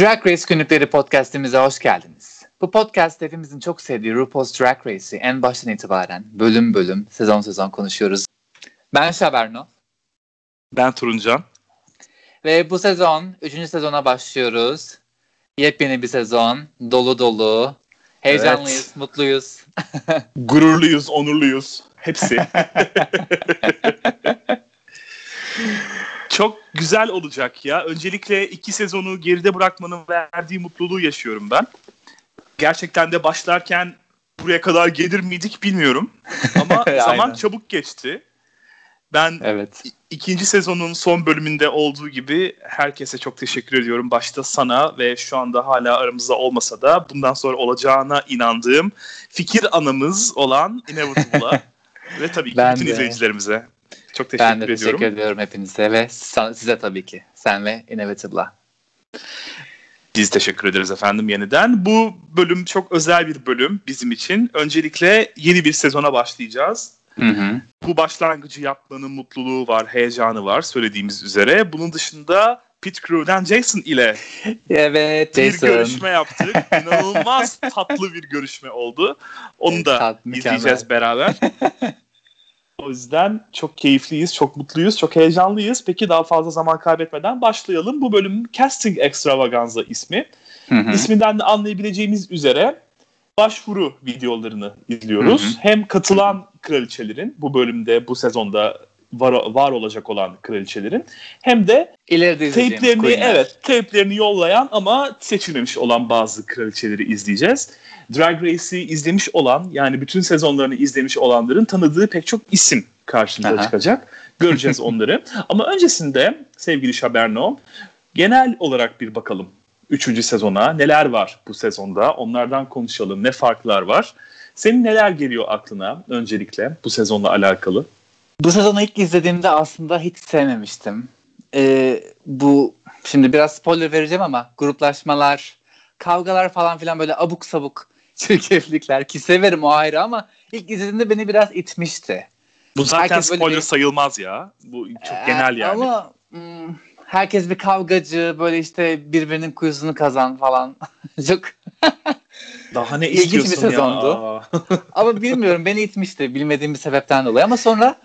Drag Race Günlükleri podcastimize hoş geldiniz. Bu podcast hepimizin çok sevdiği RuPaul's Drag Race'i en baştan itibaren bölüm bölüm, sezon sezon konuşuyoruz. Ben Şaberno. Ben Turuncan. Ve bu sezon, üçüncü sezona başlıyoruz. Yepyeni bir sezon, dolu dolu. Heyecanlıyız, evet. mutluyuz. Gururluyuz, onurluyuz. Hepsi. Çok güzel olacak ya. Öncelikle iki sezonu geride bırakmanın verdiği mutluluğu yaşıyorum ben. Gerçekten de başlarken buraya kadar gelir miydik bilmiyorum. Ama zaman çabuk geçti. Ben evet. ikinci sezonun son bölümünde olduğu gibi herkese çok teşekkür ediyorum. Başta sana ve şu anda hala aramızda olmasa da bundan sonra olacağına inandığım fikir anamız olan Inevitable'a ve tabii ki ben bütün de. izleyicilerimize. Çok teşekkür ediyorum. Ben de ediyorum. teşekkür ediyorum hepinize ve size tabii ki. Sen ve Inevitable'a. Biz teşekkür ederiz efendim yeniden. Bu bölüm çok özel bir bölüm bizim için. Öncelikle yeni bir sezona başlayacağız. Hı hı. Bu başlangıcı yapmanın mutluluğu var, heyecanı var söylediğimiz üzere. Bunun dışında Pit Crew'den Jason ile evet, bir Jason. görüşme yaptık. İnanılmaz tatlı bir görüşme oldu. Onu da Tat, izleyeceğiz beraber. O yüzden çok keyifliyiz, çok mutluyuz, çok heyecanlıyız. Peki daha fazla zaman kaybetmeden başlayalım. Bu bölüm Casting Extravaganza ismi. Hı hı. İsminden de anlayabileceğimiz üzere başvuru videolarını izliyoruz. Hı hı. Hem katılan kraliçelerin bu bölümde, bu sezonda var, var olacak olan kraliçelerin hem de ileride teyplerini evet teyplerini yollayan ama seçilmemiş olan bazı kraliçeleri izleyeceğiz. Drag Race'i izlemiş olan yani bütün sezonlarını izlemiş olanların tanıdığı pek çok isim karşımıza Aha. çıkacak. Göreceğiz onları. Ama öncesinde sevgili Şaberno genel olarak bir bakalım. Üçüncü sezona neler var bu sezonda onlardan konuşalım. Ne farklar var? Senin neler geliyor aklına öncelikle bu sezonla alakalı? Bu sezonu ilk izlediğimde aslında hiç sevmemiştim. Ee, bu şimdi biraz spoiler vereceğim ama gruplaşmalar, kavgalar falan filan böyle abuk sabuk çirkeflikler ki severim o ayrı ama ilk izlediğimde beni biraz itmişti. Bu zaten herkes spoiler bir... sayılmaz ya. Bu çok ee, genel yani. Ama hmm, herkes bir kavgacı böyle işte birbirinin kuyusunu kazan falan. çok daha ne ilginç bir sezondu. ama bilmiyorum beni itmişti bilmediğim bir sebepten dolayı ama sonra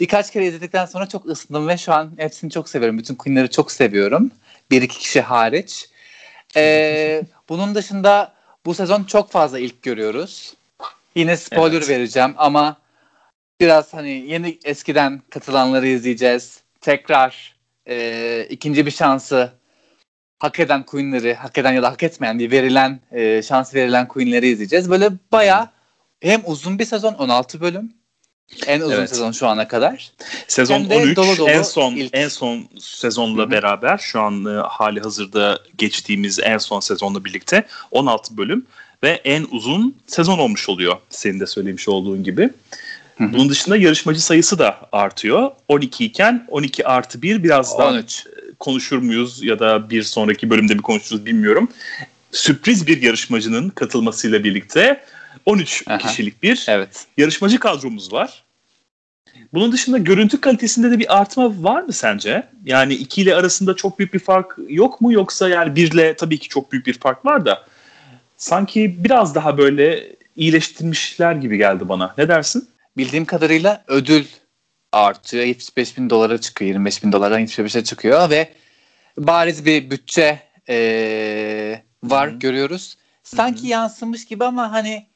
birkaç kere izledikten sonra çok ısındım ve şu an hepsini çok seviyorum. Bütün Queen'leri çok seviyorum. Bir iki kişi hariç. Ee, bunun dışında bu sezon çok fazla ilk görüyoruz. Yine spoiler evet. vereceğim ama biraz hani yeni eskiden katılanları izleyeceğiz. Tekrar e, ikinci bir şansı hak eden Queen'leri, hak eden ya da hak etmeyen diye verilen e, şans verilen Queen'leri izleyeceğiz. Böyle baya hem uzun bir sezon 16 bölüm en uzun evet. sezon şu ana kadar. Sezon 13 dolu dolu en son ilk. en son sezonla Hı-hı. beraber şu an e, hali hazırda geçtiğimiz en son sezonla birlikte 16 bölüm ve en uzun sezon olmuş oluyor. Senin de söylemiş olduğun gibi. Hı-hı. Bunun dışında yarışmacı sayısı da artıyor. 12 iken 12 artı 1 biraz daha konuşur muyuz ya da bir sonraki bölümde mi konuşuruz bilmiyorum. Sürpriz bir yarışmacının katılmasıyla birlikte 13 Aha. kişilik bir evet. yarışmacı kadromuz var. Bunun dışında görüntü kalitesinde de bir artma var mı sence? Yani 2 ile arasında çok büyük bir fark yok mu yoksa yani 1 ile tabii ki çok büyük bir fark var da sanki biraz daha böyle iyileştirmişler gibi geldi bana. Ne dersin? Bildiğim kadarıyla ödül artıyor. 75 bin dolara çıkıyor. 25 bin dolardan 75'e çıkıyor ve bariz bir bütçe ee, var Hı-hı. görüyoruz. Sanki Hı-hı. yansımış gibi ama hani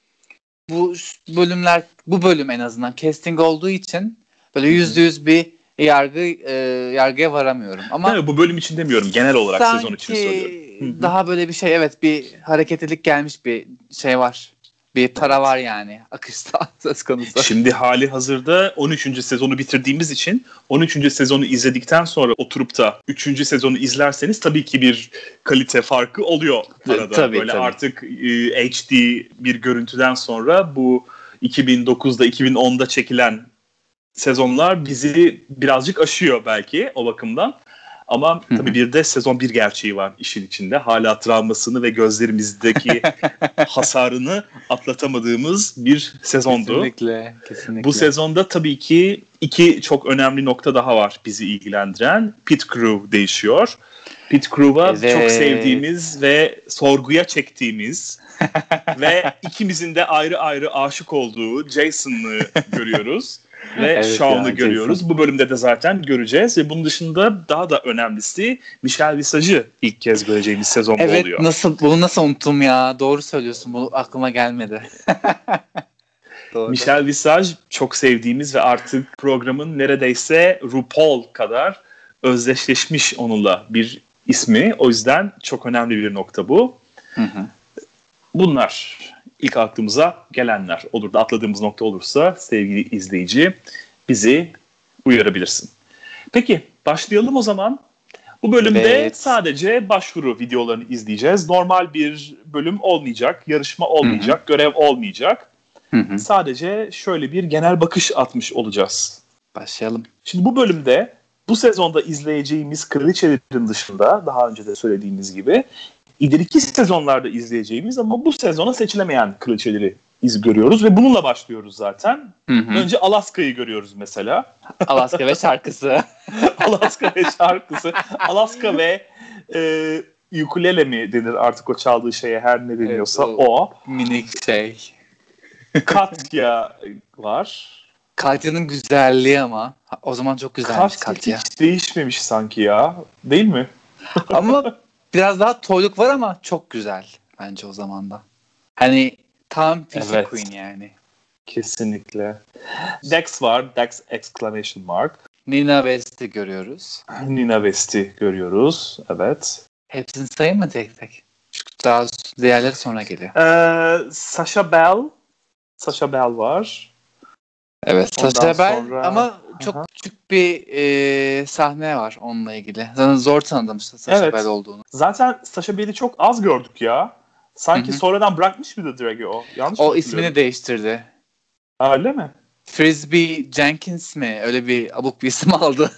bu bölümler bu bölüm en azından casting olduğu için böyle yüzde yüz bir yargı e, yargıya varamıyorum. Ama evet, bu bölüm için demiyorum genel olarak sezon için söylüyorum. Daha böyle bir şey evet bir hareketlilik gelmiş bir şey var bir para var yani akışta söz konusu. Şimdi hali hazırda 13. sezonu bitirdiğimiz için 13. sezonu izledikten sonra oturup da 3. sezonu izlerseniz tabii ki bir kalite farkı oluyor arada. Tabii, Böyle tabii. artık e, HD bir görüntüden sonra bu 2009'da 2010'da çekilen sezonlar bizi birazcık aşıyor belki o bakımdan. Ama tabii bir de sezon bir gerçeği var işin içinde. Hala travmasını ve gözlerimizdeki hasarını atlatamadığımız bir sezondu. Kesinlikle, kesinlikle. Bu sezonda tabii ki iki çok önemli nokta daha var bizi ilgilendiren. Pit Crew değişiyor. Pit Crew'a evet. çok sevdiğimiz ve sorguya çektiğimiz ve ikimizin de ayrı ayrı aşık olduğu Jason'ı görüyoruz ve evet Shawn'ı yani, görüyoruz. Jason. Bu bölümde de zaten göreceğiz ve bunun dışında daha da önemlisi Michel Visage'ı ilk kez göreceğimiz sezon evet, oluyor. Evet nasıl bunu nasıl unuttum ya doğru söylüyorsun bu aklıma gelmedi. Doğru. Michel Visage çok sevdiğimiz ve artık programın neredeyse RuPaul kadar özdeşleşmiş onunla bir ismi. O yüzden çok önemli bir nokta bu. Hı hı. Bunlar ilk aklımıza gelenler olur da atladığımız nokta olursa sevgili izleyici bizi uyarabilirsin. Peki başlayalım o zaman. Bu bölümde evet. sadece başvuru videolarını izleyeceğiz. Normal bir bölüm olmayacak, yarışma olmayacak, Hı-hı. görev olmayacak. Hı-hı. Sadece şöyle bir genel bakış atmış olacağız. Başlayalım. Şimdi bu bölümde bu sezonda izleyeceğimiz kraliçelerin dışında daha önce de söylediğimiz gibi ileriki sezonlarda izleyeceğimiz ama bu sezona seçilemeyen kraliçeleri iz görüyoruz ve bununla başlıyoruz zaten. Hı hı. Önce Alaska'yı görüyoruz mesela. Alaska ve şarkısı. Alaska ve şarkısı. Alaska ve e, ukulele mi denir artık o çaldığı şeye her ne deniyorsa evet, o, o. Minik şey. Katya var. Katya'nın güzelliği ama. O zaman çok güzelmiş Katya. Katya hiç değişmemiş sanki ya. Değil mi? ama biraz daha toyluk var ama çok güzel bence o zaman da. Hani tam Fishy evet. Queen yani. Kesinlikle. Dex var. Dex exclamation mark. Nina West'i görüyoruz. Nina West'i görüyoruz. Evet. Hepsini sayayım mı tek tek? Çünkü daha diğerleri sonra geliyor. Ee, Sasha Bell. Sasha Bell var. Evet Sasha Bell sonra... ama çok Aha. küçük bir e, sahne var onunla ilgili. Zaten zor tanıdım Sasha evet. Bell olduğunu. Zaten Sasha Bell'i çok az gördük ya. Sanki Hı-hı. sonradan bırakmış mıydı Drag'i o? Yanlış o ismini değiştirdi. Ha, öyle mi? Frisbee Jenkins mi? Öyle bir abuk bir isim aldı.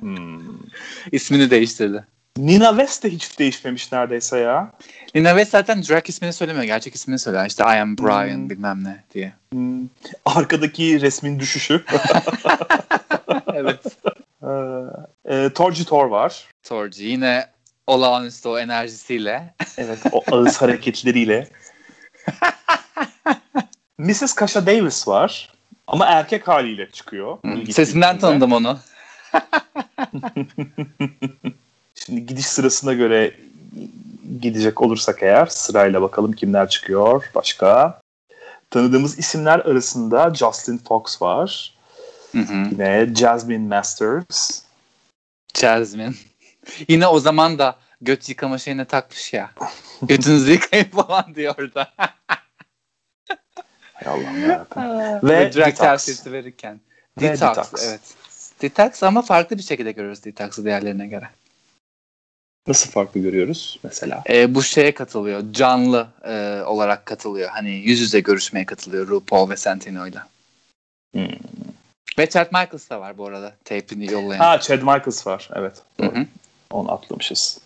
hmm. İsmini değiştirdi. Nina West de hiç değişmemiş neredeyse ya. Nina West zaten drag ismini söylemiyor. Gerçek ismini söylüyor. İşte I am Brian hmm. bilmem ne diye. Hmm. Arkadaki resmin düşüşü. evet. Ee, e, Torji Tor var. Torji yine olağanüstü o enerjisiyle. evet o ağız hareketleriyle. Mrs. Kasha Davis var. Ama erkek haliyle çıkıyor. Hmm. Sesinden tanıdım onu. Şimdi gidiş sırasına göre gidecek olursak eğer sırayla bakalım kimler çıkıyor başka. Tanıdığımız isimler arasında Justin Fox var. Hı hı. Yine Jasmine Masters. Jasmine. Yine o zaman da göt yıkama şeyine takmış ya. Götünüzü yıkayın falan diyor da. Hay Allah'ım yarabbim. Ve, Ve drag tavsiyesi verirken. Detox, detox, evet. Detox ama farklı bir şekilde görüyoruz Detox'ı diğerlerine göre. Nasıl farklı görüyoruz mesela? E, bu şeye katılıyor. Canlı e, olarak katılıyor. Hani yüz yüze görüşmeye katılıyor RuPaul ve Santino'yla. Hmm. Ve Chad Michaels da var bu arada. Tape'ini yollayan. Ha Chad Michaels var. Evet. Hı-hı. Onu atlamışız.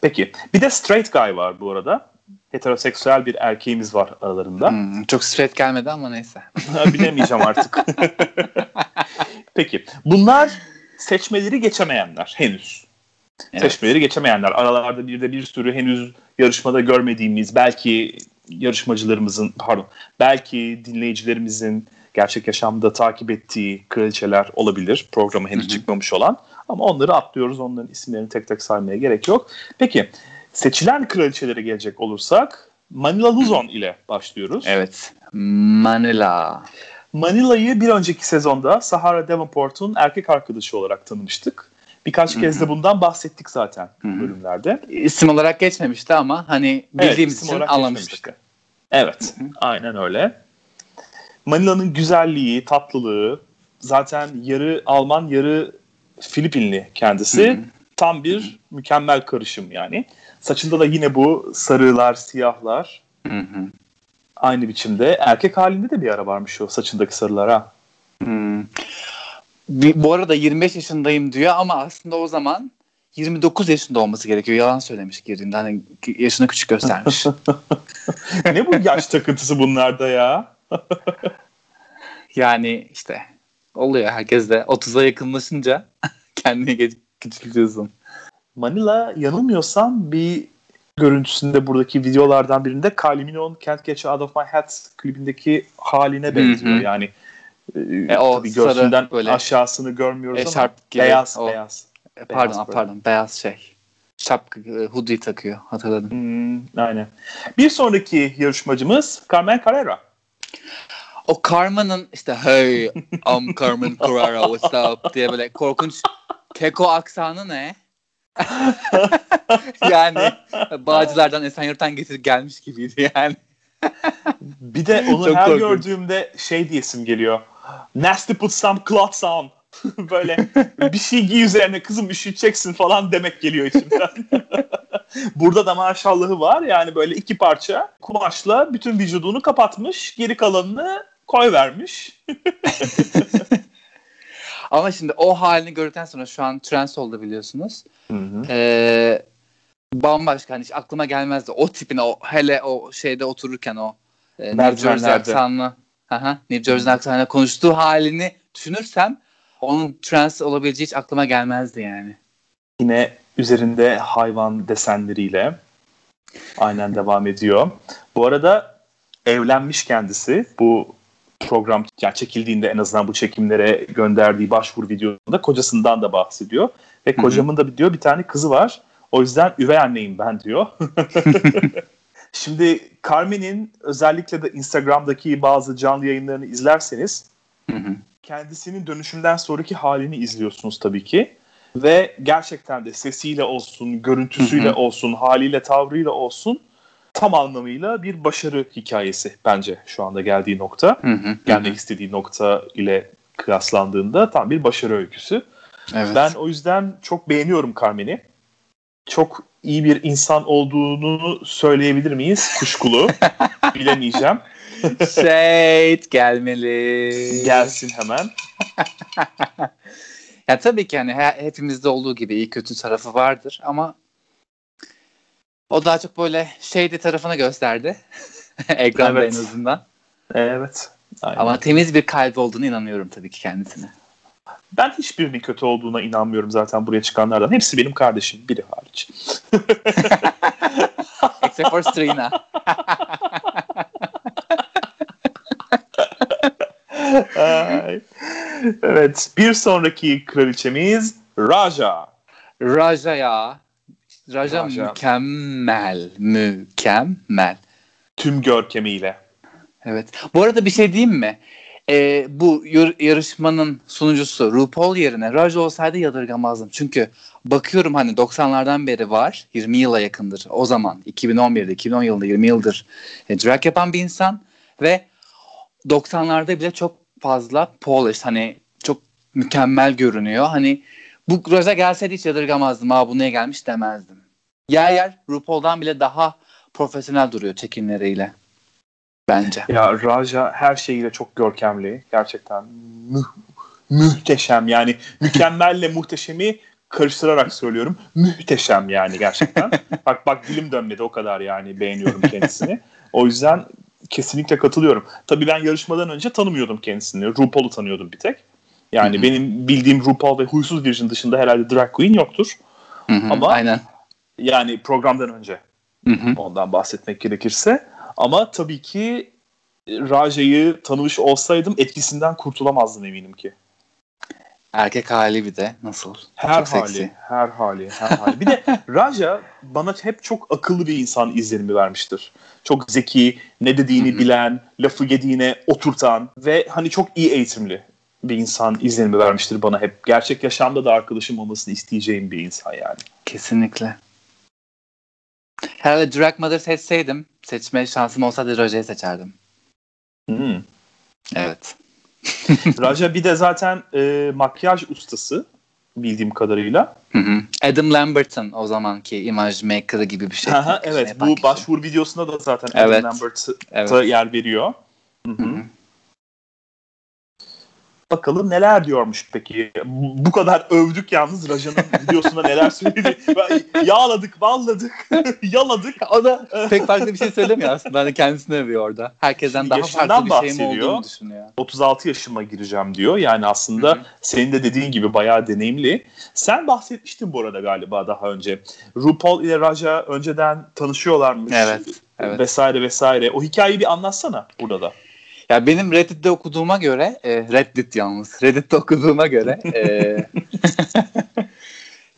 Peki. Bir de straight guy var bu arada. Heteroseksüel bir erkeğimiz var aralarında. Hmm, çok straight gelmedi ama neyse. Bilemeyeceğim artık. Peki. Bunlar seçmeleri geçemeyenler henüz. Evet. Seçmeleri geçemeyenler. Aralarda bir de bir sürü henüz yarışmada görmediğimiz belki yarışmacılarımızın pardon belki dinleyicilerimizin gerçek yaşamda takip ettiği kraliçeler olabilir. Programa henüz Hı-hı. çıkmamış olan. Ama onları atlıyoruz. Onların isimlerini tek tek saymaya gerek yok. Peki seçilen kraliçelere gelecek olursak Manila Luzon ile başlıyoruz. Evet. Manila. Manila'yı bir önceki sezonda Sahara Davenport'un erkek arkadaşı olarak tanımıştık. Birkaç Hı-hı. kez de bundan bahsettik zaten Hı-hı. bölümlerde. İsim olarak geçmemişti ama hani bildiğimiz evet, için anlamıştık. Evet, Hı-hı. aynen öyle. Manila'nın güzelliği, tatlılığı, zaten yarı Alman, yarı Filipinli kendisi. Hı-hı. Tam bir Hı-hı. mükemmel karışım yani. Saçında da yine bu sarılar, siyahlar. Hı-hı. Aynı biçimde. Erkek halinde de bir ara varmış o saçındaki sarılar ha. Hmm. bu arada 25 yaşındayım diyor ama aslında o zaman 29 yaşında olması gerekiyor. Yalan söylemiş girdiğinde. Hani yaşını küçük göstermiş. ne bu yaş takıntısı bunlarda ya? yani işte oluyor. Herkes de 30'a yakınlaşınca kendini küçültüyorsun. Manila yanılmıyorsam bir görüntüsünde buradaki videolardan birinde Kylie Minogue'un Can't Get You Out of My Head klibindeki haline benziyor. Hı hı. Yani e, o tabii göğsünden böyle aşağısını görmüyoruz ama gibi, beyaz o, beyaz. E, pardon beyaz pardon beyaz şey. Şapka e, hoodie takıyor hatırladım. Hmm, aynen. Bir sonraki yarışmacımız Carmen Carrera. O Carmen'ın işte hey I'm Carmen Carrera what's up diye böyle korkunç keko aksanı ne? yani Bağcılar'dan Esenyurt'tan getir gelmiş gibiydi yani. bir de onu Çok her korkunç. gördüğümde şey diyesim geliyor. Nasty put some cloths on. Böyle bir şey giy üzerine kızım üşüteceksin falan demek geliyor içimden. Burada da maşallahı var. Yani böyle iki parça kumaşla bütün vücudunu kapatmış. Geri kalanını koy vermiş. Ama şimdi o halini gördükten sonra şu an trans oldu biliyorsunuz. Hı hı. Ee, bambaşka hani hiç aklıma gelmezdi. O tipin o hele o şeyde otururken o e, aksanlı aha, New Jersey aksanıyla konuştuğu halini düşünürsem onun trans olabileceği hiç aklıma gelmezdi yani. Yine üzerinde hayvan desenleriyle aynen devam ediyor. Bu arada evlenmiş kendisi. Bu program yani çekildiğinde en azından bu çekimlere gönderdiği başvuru videosunda kocasından da bahsediyor. Ve kocamın da diyor bir tane kızı var. O yüzden üvey anneyim ben diyor. Şimdi Carmen'in özellikle de Instagram'daki bazı canlı yayınlarını izlerseniz kendisinin dönüşümden sonraki halini izliyorsunuz tabii ki. Ve gerçekten de sesiyle olsun, görüntüsüyle olsun, haliyle, tavrıyla olsun tam anlamıyla bir başarı hikayesi bence şu anda geldiği nokta. Hı hı, gelmek hı. istediği nokta ile kıyaslandığında tam bir başarı öyküsü. Evet. Ben o yüzden çok beğeniyorum Carmen'i. Çok iyi bir insan olduğunu söyleyebilir miyiz? Kuşkulu. Bilemeyeceğim. Shade gelmeli. Gelsin hemen. ya tabii ki hani hepimizde olduğu gibi iyi kötü tarafı vardır ama o daha çok böyle şeydi tarafını gösterdi. Ekranda evet. en azından. Evet. Aynen. Ama temiz bir kalbi olduğunu inanıyorum tabii ki kendisine. Ben hiçbirinin kötü olduğuna inanmıyorum zaten buraya çıkanlardan. Hepsi benim kardeşim. Biri hariç. Except for Strina. evet. Bir sonraki kraliçemiz Raja. Raja ya. Raja, Raja mükemmel. Mükemmel. Tüm görkemiyle. Evet. Bu arada bir şey diyeyim mi? Ee, bu yarışmanın sunucusu RuPaul yerine Raja olsaydı yadırgamazdım. Çünkü bakıyorum hani 90'lardan beri var. 20 yıla yakındır. O zaman 2011'de 2010 yılında 20 yıldır e, drag yapan bir insan ve 90'larda bile çok fazla polish hani çok mükemmel görünüyor. Hani bu Raja gelseydi hiç yadırgamazdım. Aa bu neye gelmiş demezdim. Yer yer RuPaul'dan bile daha profesyonel duruyor çekimleriyle. Bence. Ya Raja her şeyiyle çok görkemli. Gerçekten mü muhteşem yani mükemmelle muhteşemi karıştırarak söylüyorum. Muhteşem yani gerçekten. bak bak dilim dönmedi o kadar yani beğeniyorum kendisini. O yüzden kesinlikle katılıyorum. Tabii ben yarışmadan önce tanımıyordum kendisini. RuPaul'u tanıyordum bir tek. Yani Hı-hı. benim bildiğim RuPaul ve Huysuz Virgin dışında herhalde drag queen yoktur. Hı-hı, Ama aynen. yani programdan önce Hı-hı. ondan bahsetmek gerekirse. Ama tabii ki Raja'yı tanımış olsaydım etkisinden kurtulamazdım eminim ki. Erkek hali bir de nasıl? Her çok hali, seksi. her hali, her hali. Bir de Raja bana hep çok akıllı bir insan izlenimi vermiştir. Çok zeki, ne dediğini bilen, lafı yediğine oturtan ve hani çok iyi eğitimli bir insan izlenimi vermiştir bana hep. Gerçek yaşamda da arkadaşım olmasını isteyeceğim bir insan yani. Kesinlikle. Herhalde Drag Mother seçseydim, seçme şansım olsaydı Raja'yı seçerdim. Hmm. Evet. Raja bir de zaten e, makyaj ustası bildiğim kadarıyla. Hı hı. Adam Lambert'ın o zamanki imaj maker'ı gibi bir şey. Aha, evet bu kişi. başvuru videosunda da zaten evet. Adam Lambert'a evet. yer veriyor. Hı hı. hı hı. Bakalım neler diyormuş peki. Bu kadar övdük yalnız Raja'nın videosunda neler söyledi. Yağladık, valladık, yaladık. O da pek farklı bir şey söylemiyor aslında. Hani kendisini övüyor orada. Herkesten daha farklı bir şey mi olduğunu düşünüyor. 36 yaşıma gireceğim diyor. Yani aslında Hı-hı. senin de dediğin gibi bayağı deneyimli. Sen bahsetmiştin bu arada galiba daha önce. RuPaul ile Raja önceden tanışıyorlarmış. Evet. evet. Vesaire vesaire. O hikayeyi bir anlatsana burada da. Ya benim Reddit'te okuduğuma göre, e, Reddit yalnız, Reddit'te okuduğuma göre e,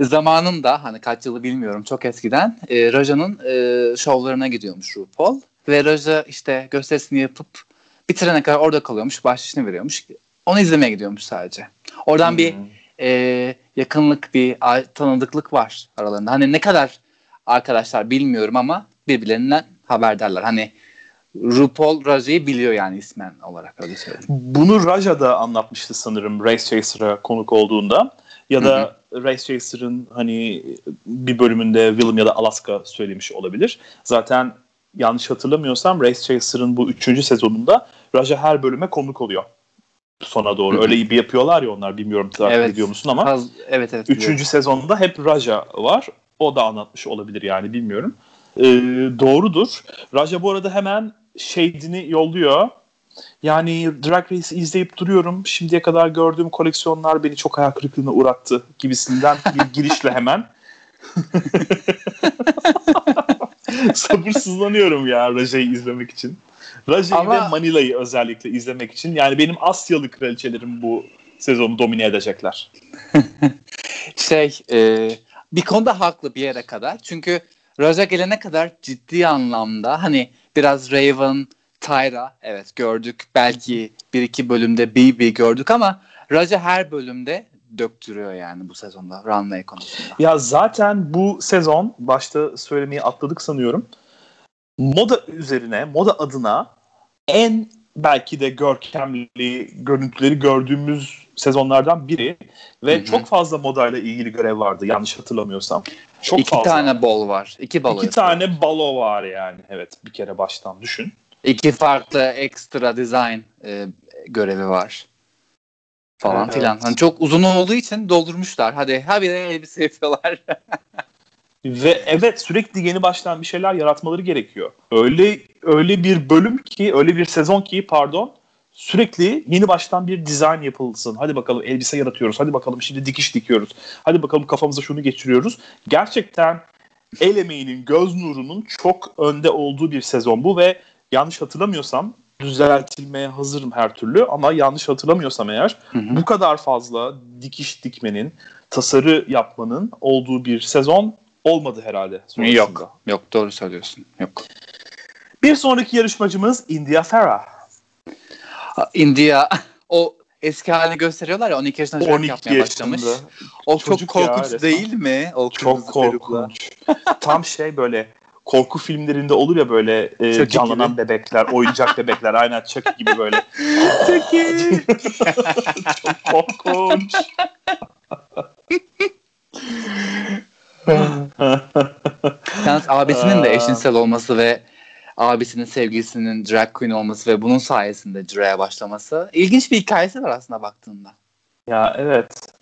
zamanında hani kaç yılı bilmiyorum çok eskiden e, Raja'nın e, şovlarına gidiyormuş RuPaul ve Raja işte gösterisini yapıp bitirene kadar orada kalıyormuş, bahşişini veriyormuş. Onu izlemeye gidiyormuş sadece. Oradan hmm. bir e, yakınlık, bir tanıdıklık var aralarında. Hani ne kadar arkadaşlar bilmiyorum ama birbirlerinden haberdarlar. Hani RuPaul Raja'yı biliyor yani ismen olarak öyle söyleyeyim. Bunu Raja da anlatmıştı sanırım Race Chaser'a konuk olduğunda. Ya da Hı-hı. Race Chaser'ın hani bir bölümünde Willem ya da Alaska söylemiş olabilir. Zaten yanlış hatırlamıyorsam Race Chaser'ın bu üçüncü sezonunda Raja her bölüme konuk oluyor. Sona doğru. Hı-hı. Öyle bir yapıyorlar ya onlar bilmiyorum takip evet. ediyor musun ama. Az, evet evet. Üçüncü biliyorum. sezonda hep Raja var. O da anlatmış olabilir yani bilmiyorum. Ee, doğrudur. Raja bu arada hemen Shade'ini yolluyor. Yani Drag Race'i izleyip duruyorum. Şimdiye kadar gördüğüm koleksiyonlar beni çok hayal kırıklığına uğrattı gibisinden bir girişle hemen. Sabırsızlanıyorum ya Raja'yı izlemek için. Raja'yı Ama... ve Manila'yı özellikle izlemek için. Yani benim Asyalı kraliçelerim bu sezonu domine edecekler. şey e, bir konuda haklı bir yere kadar. Çünkü Raja gelene kadar ciddi anlamda hani biraz Raven, Tyra evet gördük. Belki bir iki bölümde BB gördük ama Raja her bölümde döktürüyor yani bu sezonda runway konusunda. Ya zaten bu sezon başta söylemeyi atladık sanıyorum. Moda üzerine, moda adına en belki de görkemli görüntüleri gördüğümüz sezonlardan biri ve Hı-hı. çok fazla modayla ilgili görev vardı yanlış hatırlamıyorsam. Çok İki fazla. tane bol var. İki balo. İki yapıyor. tane balo var yani. Evet bir kere baştan düşün. İki farklı ekstra design e, görevi var. Falan evet. filan. Hani çok uzun olduğu için doldurmuşlar. Hadi ha bir de elbise yapıyorlar. Ve evet sürekli yeni baştan bir şeyler yaratmaları gerekiyor. Öyle öyle bir bölüm ki, öyle bir sezon ki pardon sürekli yeni baştan bir dizayn yapılsın. Hadi bakalım elbise yaratıyoruz. Hadi bakalım şimdi dikiş dikiyoruz. Hadi bakalım kafamıza şunu geçiriyoruz. Gerçekten el emeğinin, göz nurunun çok önde olduğu bir sezon bu ve yanlış hatırlamıyorsam düzeltilmeye hazırım her türlü ama yanlış hatırlamıyorsam eğer hı hı. bu kadar fazla dikiş dikmenin, tasarı yapmanın olduğu bir sezon olmadı herhalde. Sonrasında. Yok. Yok doğru söylüyorsun. Yok. Bir sonraki yarışmacımız India Farah. India o eski halini gösteriyorlar ya 12 yaşında drag yapmaya yaşında. başlamış. O Çocuk çok korkunç ya, değil mi? O çok korkunç. Tam şey böyle korku filmlerinde olur ya böyle e, canlanan gibi. bebekler, oyuncak bebekler aynen Chucky gibi böyle. Chucky. çok korkunç. Yalnız abisinin de eşcinsel olması ve abisinin sevgilisinin drag queen olması ve bunun sayesinde drag'e başlaması ilginç bir hikayesi var aslında baktığında. Ya evet.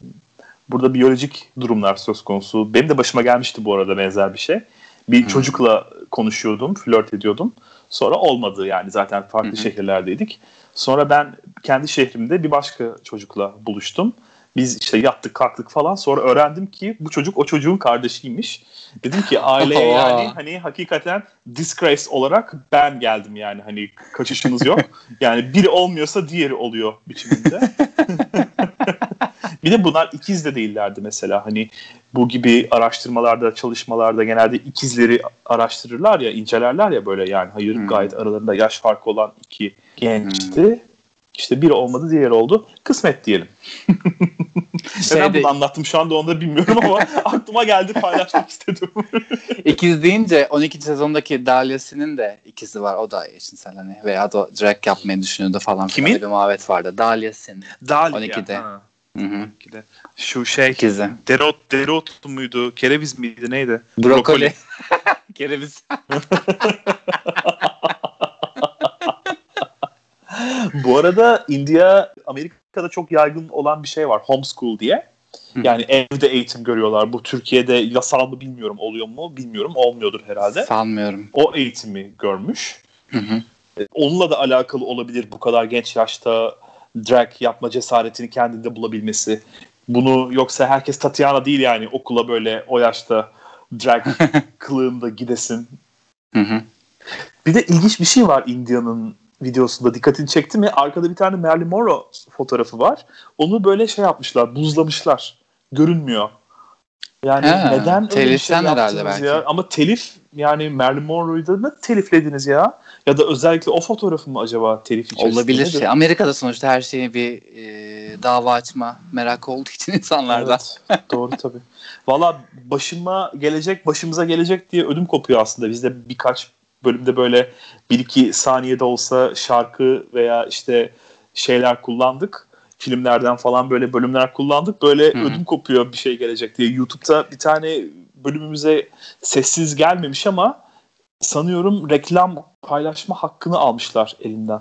Burada biyolojik durumlar söz konusu. Benim de başıma gelmişti bu arada benzer bir şey. Bir hmm. çocukla konuşuyordum, flört ediyordum. Sonra olmadı yani zaten farklı hmm. şehirlerdeydik. Sonra ben kendi şehrimde bir başka çocukla buluştum. Biz işte yattık kalktık falan sonra öğrendim ki bu çocuk o çocuğun kardeşiymiş. Dedim ki aileye yani hani hakikaten disgrace olarak ben geldim yani hani kaçışınız yok. Yani biri olmuyorsa diğeri oluyor biçiminde. bir de bunlar ikiz de değillerdi mesela hani bu gibi araştırmalarda çalışmalarda genelde ikizleri araştırırlar ya incelerler ya böyle yani hayır hmm. gayet aralarında yaş farkı olan iki gençti. Hmm. İşte biri olmadı diğeri oldu. Kısmet diyelim. Şeyde... Neden bunu anlattım şu anda onu da bilmiyorum ama aklıma geldi paylaşmak istedim. İkiz deyince 12. sezondaki Dalia'sinin de ikizi var. O da eşcinsel hani veya da drag yapmayı düşünüyordu falan. Kimin? Bir muhabbet vardı. Dalia'sin. Dalia. 12'de. Ha. Hı-hı. Şu şey İkizi. Derot, derot muydu? Kereviz miydi? Neydi? Brokoli. Brokoli. Kereviz. Bu arada India Amerika'da çok yaygın olan bir şey var. Homeschool diye. Yani evde eğitim görüyorlar. Bu Türkiye'de yasal mı bilmiyorum. Oluyor mu bilmiyorum. Olmuyordur herhalde. Sanmıyorum. O eğitimi görmüş. Hı hı. E, onunla da alakalı olabilir bu kadar genç yaşta drag yapma cesaretini kendinde bulabilmesi. Bunu yoksa herkes Tatiana değil yani okula böyle o yaşta drag kılığında gidesin. Hı hı. Bir de ilginç bir şey var India'nın videosunda dikkatini çekti mi? Arkada bir tane Marilyn Monroe fotoğrafı var. Onu böyle şey yapmışlar, buzlamışlar. Görünmüyor. Yani ha, neden öyle bir şey herhalde belki. ya? Ama telif yani Marilyn Monroe'yu da mı teliflediniz ya? Ya da özellikle o fotoğrafı mı acaba telif içerisinde? Olabilir. Nedir? Amerika'da sonuçta her şeyi bir e, dava açma merakı olduğu için insanlarda. Evet, doğru tabii. Valla başıma gelecek, başımıza gelecek diye ödüm kopuyor aslında. Bizde birkaç bölümde böyle bir iki saniyede olsa şarkı veya işte şeyler kullandık. Filmlerden falan böyle bölümler kullandık. Böyle Hı-hı. ödüm kopuyor bir şey gelecek diye. YouTube'da bir tane bölümümüze sessiz gelmemiş ama sanıyorum reklam paylaşma hakkını almışlar elinden.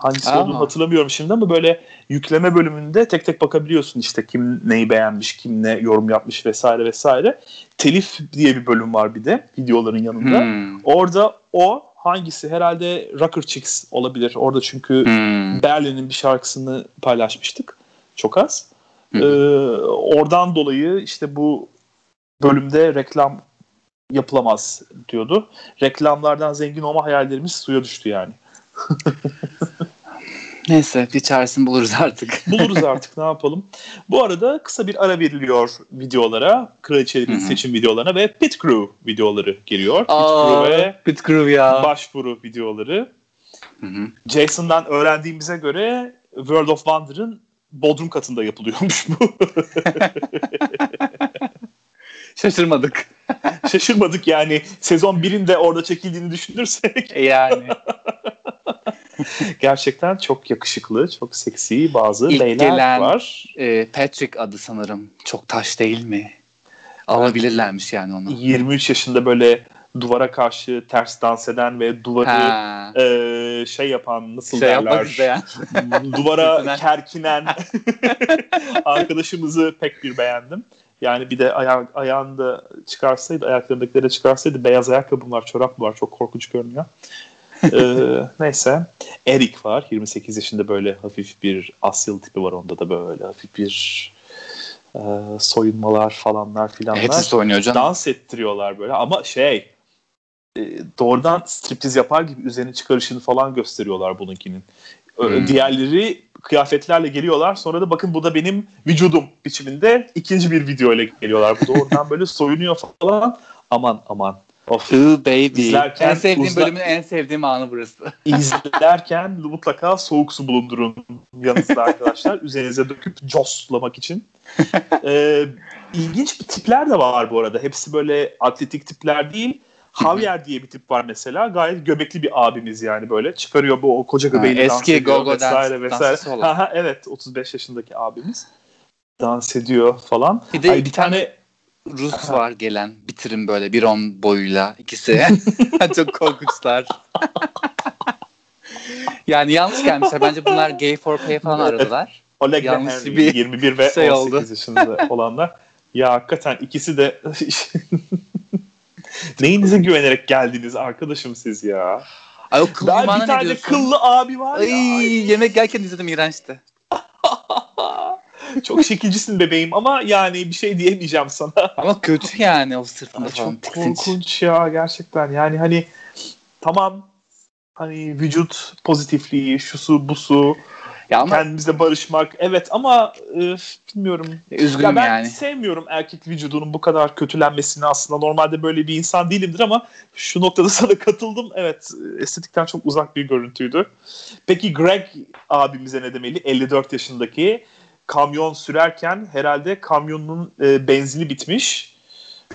Hangisi Aa. olduğunu hatırlamıyorum şimdi ama böyle yükleme bölümünde tek tek bakabiliyorsun işte kim neyi beğenmiş, kim ne yorum yapmış vesaire vesaire. Telif diye bir bölüm var bir de videoların yanında. Hmm. Orada o hangisi herhalde Rocker Chicks olabilir. Orada çünkü hmm. Berlin'in bir şarkısını paylaşmıştık. Çok az. Hmm. Ee, oradan dolayı işte bu bölümde reklam yapılamaz diyordu. Reklamlardan zengin olma hayallerimiz suya düştü yani. Neyse bir çaresini buluruz artık. buluruz artık ne yapalım. Bu arada kısa bir ara veriliyor videolara. Kraliçelerin seçim videolarına ve Pit Crew videoları geliyor. Pit Crew ve Pit Crew ya. başvuru videoları. Hı-hı. Jason'dan öğrendiğimize göre World of Wonder'ın Bodrum katında yapılıyormuş bu. Şaşırmadık. Şaşırmadık yani sezon birinde orada çekildiğini düşünürsek. E yani. Gerçekten çok yakışıklı, çok seksi bazı İlk beyler gelen, var. E, Patrick adı sanırım. Çok taş değil mi? Alabilirlermiş yani onu. 23 yaşında böyle duvara karşı ters dans eden ve duvarı e, şey yapan nasıl şey derler duvara kerkinen arkadaşımızı pek bir beğendim. Yani bir de aya ayağında çıkarsaydı, ayaklarındakileri çıkarsaydı beyaz ayakkabım var, çorap var. Çok korkunç görünüyor. Ee, neyse. Eric var. 28 yaşında böyle hafif bir Asyalı tipi var onda da böyle hafif bir e, soyunmalar falanlar filanlar. Hepsi soyunuyor canım. Dans ettiriyorlar böyle ama şey e, doğrudan striptiz yapar gibi üzerine çıkarışını falan gösteriyorlar bununkinin. Hmm. Diğerleri kıyafetlerle geliyorlar. Sonra da bakın bu da benim vücudum biçiminde ikinci bir video ile geliyorlar. Bu da oradan böyle soyunuyor falan. Aman aman. Of. Ooh baby. İzlerken en sevdiğim uzla... bölümün en sevdiğim anı burası. İzlerken mutlaka soğuk su bulundurun yanınızda arkadaşlar. Üzerinize döküp coslamak için. ee, ilginç bir tipler de var bu arada. Hepsi böyle atletik tipler değil. Javier diye bir tip var mesela. Gayet göbekli bir abimiz yani böyle. Çıkarıyor bu o koca göbeğini ha, eski dans ediyor vesaire dans, vesaire. Ha, ha, evet 35 yaşındaki abimiz. Dans ediyor falan. Bir de Ay, bir tane Rus var gelen bitirim böyle bir on boyuyla ikisi. Çok korkunçlar. yani yanlış gelmişler. Bence bunlar gay for pay falan aradılar. Oleg yanlış bir 21 ve şey 18 oldu. yaşında olanlar. Ya hakikaten ikisi de Neyinize güvenerek geldiniz arkadaşım siz ya? Ay o kıllı ben bir tane kıllı abi var Ay, ya. Ay. Yemek yerken izledim iğrençti. Çok şekilcisin bebeğim ama yani bir şey diyemeyeceğim sana. Ama kötü yani o sırtında. Çok korkunç ya gerçekten. Yani hani tamam hani vücut pozitifliği, şusu, busu, ya ama, kendimizle barışmak evet ama e, bilmiyorum. Üzgünüm ya ben yani. sevmiyorum erkek vücudunun bu kadar kötülenmesini aslında normalde böyle bir insan değilimdir ama şu noktada sana katıldım. Evet estetikten çok uzak bir görüntüydü. Peki Greg abimize ne demeli? 54 yaşındaki kamyon sürerken herhalde kamyonun e, benzini bitmiş.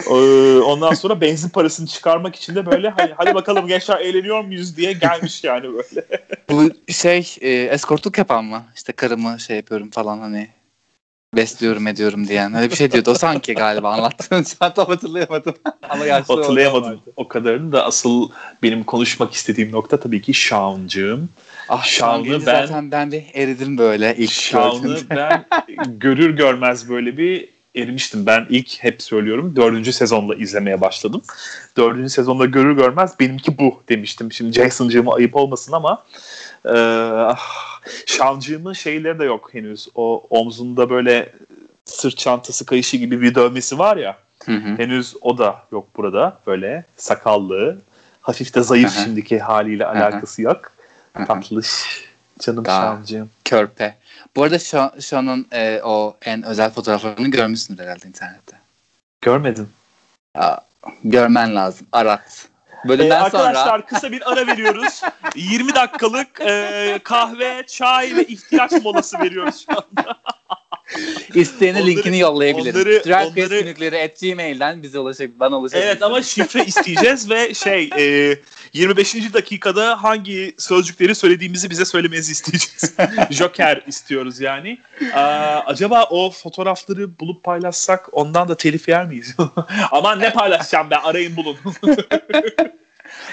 Ee, ondan sonra benzin parasını çıkarmak için de böyle hani hadi bakalım gençler eğleniyor muyuz diye gelmiş yani böyle. Bu şey e, eskortluk yapan mı? İşte karımı şey yapıyorum falan hani. besliyorum ediyorum diyen. Öyle bir şey diyordu. O sanki galiba anlattığın. An tam hatırlayamadım. Ama yaşlı Hatırlayamadım o kadarını da asıl benim konuşmak istediğim nokta tabii ki Shawn'cığım. Ah Shawn'ı ben, zaten ben bir eridim böyle ilk Shawn'ı ben görür görmez böyle bir erimiştim. Ben ilk hep söylüyorum dördüncü sezonla izlemeye başladım. Dördüncü sezonda görür görmez benimki bu demiştim. Şimdi Jason'cığıma ayıp olmasın ama e, Şancığımın şeyleri de yok henüz. O omzunda böyle sırt çantası kayışı gibi bir dövmesi var ya. Hı hı. Henüz o da yok burada. Böyle sakallı. Hafif de zayıf hı hı. şimdiki haliyle alakası yok. Tatlış. Canım Şancığım. Körpe. Bu arada Sean'ın e, o en özel fotoğraflarını görmüşsündür herhalde internette. Görmedim. Aa, görmen lazım. Arat. Bölümden ee, arkadaşlar sonra... kısa bir ara veriyoruz. 20 dakikalık e, kahve, çay ve ihtiyaç molası veriyoruz şu anda. İsteyene linkini yollayabilirim. Onları, Drag onları... günlükleri at gmail'den bize ulaşabilir. Bana ulaşabilir. Evet ama şifre isteyeceğiz ve şey e, 25. dakikada hangi sözcükleri söylediğimizi bize söylemenizi isteyeceğiz. Joker istiyoruz yani. Aa, acaba o fotoğrafları bulup paylaşsak ondan da telif yer miyiz? Aman ne paylaşacağım ben arayın bulun.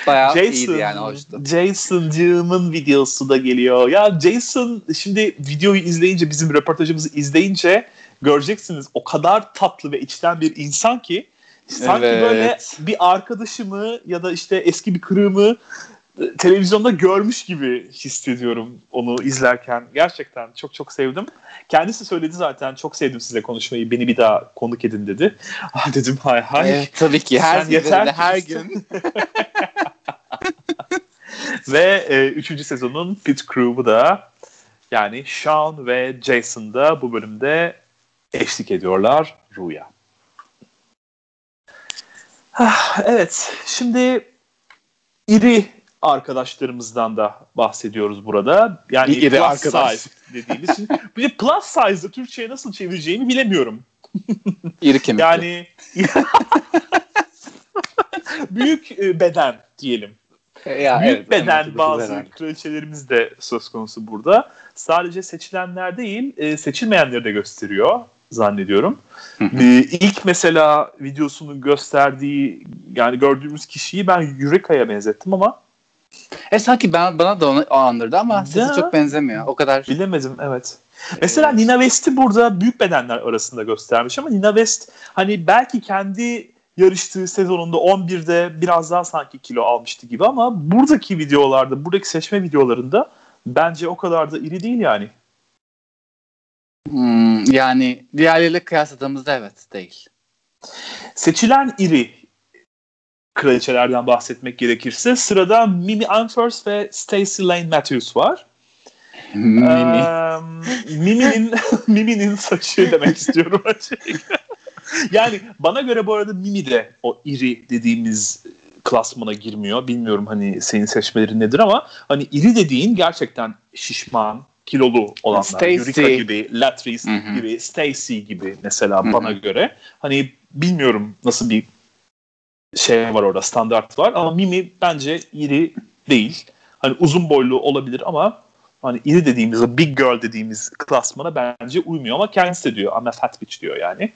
Bayağı Jason, iyiydi yani hoştu. Jason'cığımın videosu da geliyor. Ya Jason şimdi videoyu izleyince bizim röportajımızı izleyince göreceksiniz o kadar tatlı ve içten bir insan ki sanki evet. böyle bir arkadaşımı ya da işte eski bir kırığımı e, televizyonda görmüş gibi hissediyorum onu izlerken. Gerçekten çok çok sevdim. Kendisi söyledi zaten çok sevdim size konuşmayı. Beni bir daha konuk edin dedi. Ah dedim hay hay. Evet, tabii ki her gün yeter her gün. ve e, üçüncü sezonun Pit Crew'u da yani Sean ve Jason da bu bölümde eşlik ediyorlar Ru'ya. Ah, evet, şimdi iri arkadaşlarımızdan da bahsediyoruz burada. Yani iri plus arkadaş. size dediğimiz. Şimdi, bir de plus size'ı Türkçe'ye nasıl çevireceğimi bilemiyorum. İri kemikli. Yani büyük e, beden diyelim. Ya, büyük evet, beden bazı herhalde. kraliçelerimiz de söz konusu burada. Sadece seçilenler değil, e, seçilmeyenleri de gösteriyor zannediyorum. ee, ilk mesela videosunu gösterdiği yani gördüğümüz kişiyi ben Yureka'ya benzettim ama e sanki ben bana da onu o andırdı ama sesi çok benzemiyor. O kadar. Bilemedim evet. Mesela evet. Nina West'i burada büyük bedenler arasında göstermiş ama Nina West hani belki kendi yarıştığı sezonunda 11'de biraz daha sanki kilo almıştı gibi ama buradaki videolarda, buradaki seçme videolarında bence o kadar da iri değil yani. Hmm, yani diğerleriyle kıyasladığımızda evet değil. Seçilen iri kraliçelerden bahsetmek gerekirse sırada Mimi Anfers ve Stacey Lane Matthews var. Mimi. Ee, Mimi'nin Mimi'nin saçı demek istiyorum yani bana göre bu arada Mimi de o iri dediğimiz klasmana girmiyor. Bilmiyorum hani senin seçmelerin nedir ama hani iri dediğin gerçekten şişman, kilolu olanlar. Stacey. Yurika gibi, Latrice Hı-hı. gibi, Stacy gibi mesela Hı-hı. bana göre. Hani bilmiyorum nasıl bir şey var orada, standart var ama Mimi bence iri değil. Hani uzun boylu olabilir ama hani iri dediğimiz, big girl dediğimiz klasmana bence uymuyor ama kendisi de diyor I'm a fat bitch diyor yani.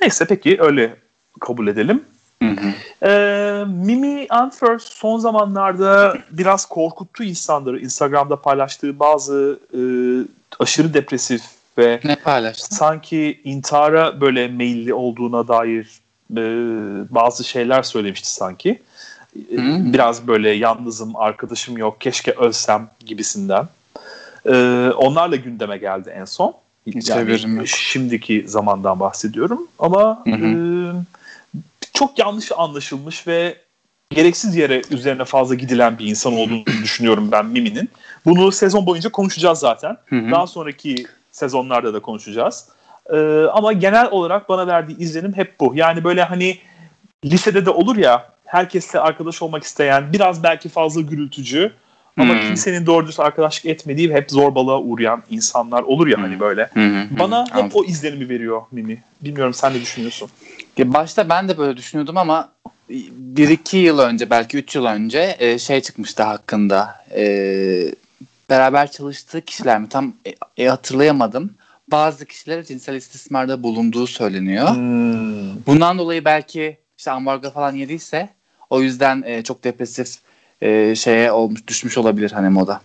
Neyse peki öyle kabul edelim. Hı hı. Ee, Mimi Anfer son zamanlarda biraz korkuttu insanları. Instagram'da paylaştığı bazı e, aşırı depresif ve ne paylaştı? sanki intihara böyle meyilli olduğuna dair e, bazı şeyler söylemişti sanki. Hmm. Biraz böyle yalnızım, arkadaşım yok, keşke ölsem gibisinden. E, onlarla gündeme geldi en son. Yani şimdiki zamandan bahsediyorum ama hı hı. E, çok yanlış anlaşılmış ve gereksiz yere üzerine fazla gidilen bir insan olduğunu düşünüyorum ben Mimi'nin. Bunu sezon boyunca konuşacağız zaten. Hı hı. Daha sonraki sezonlarda da konuşacağız. Ee, ama genel olarak bana verdiği izlenim hep bu. Yani böyle hani lisede de olur ya herkesle arkadaş olmak isteyen, biraz belki fazla gürültücü ama hmm. kimsenin doğru düz arkadaşlık etmediği ve hep zorbalığa uğrayan insanlar olur ya hani hmm. hani böyle. Hmm. Bana hep Anladım. o izlenimi veriyor Mimi. Bilmiyorum sen ne düşünüyorsun? Başta ben de böyle düşünüyordum ama bir iki yıl önce belki üç yıl önce e, şey çıkmıştı hakkında. E, beraber çalıştığı kişiler mi tam e, hatırlayamadım. bazı kişiler cinsel istismarda bulunduğu söyleniyor. Hmm. Bundan dolayı belki işte ambargo falan yediyse o yüzden e, çok depresif e, şeye olmuş düşmüş olabilir hani moda.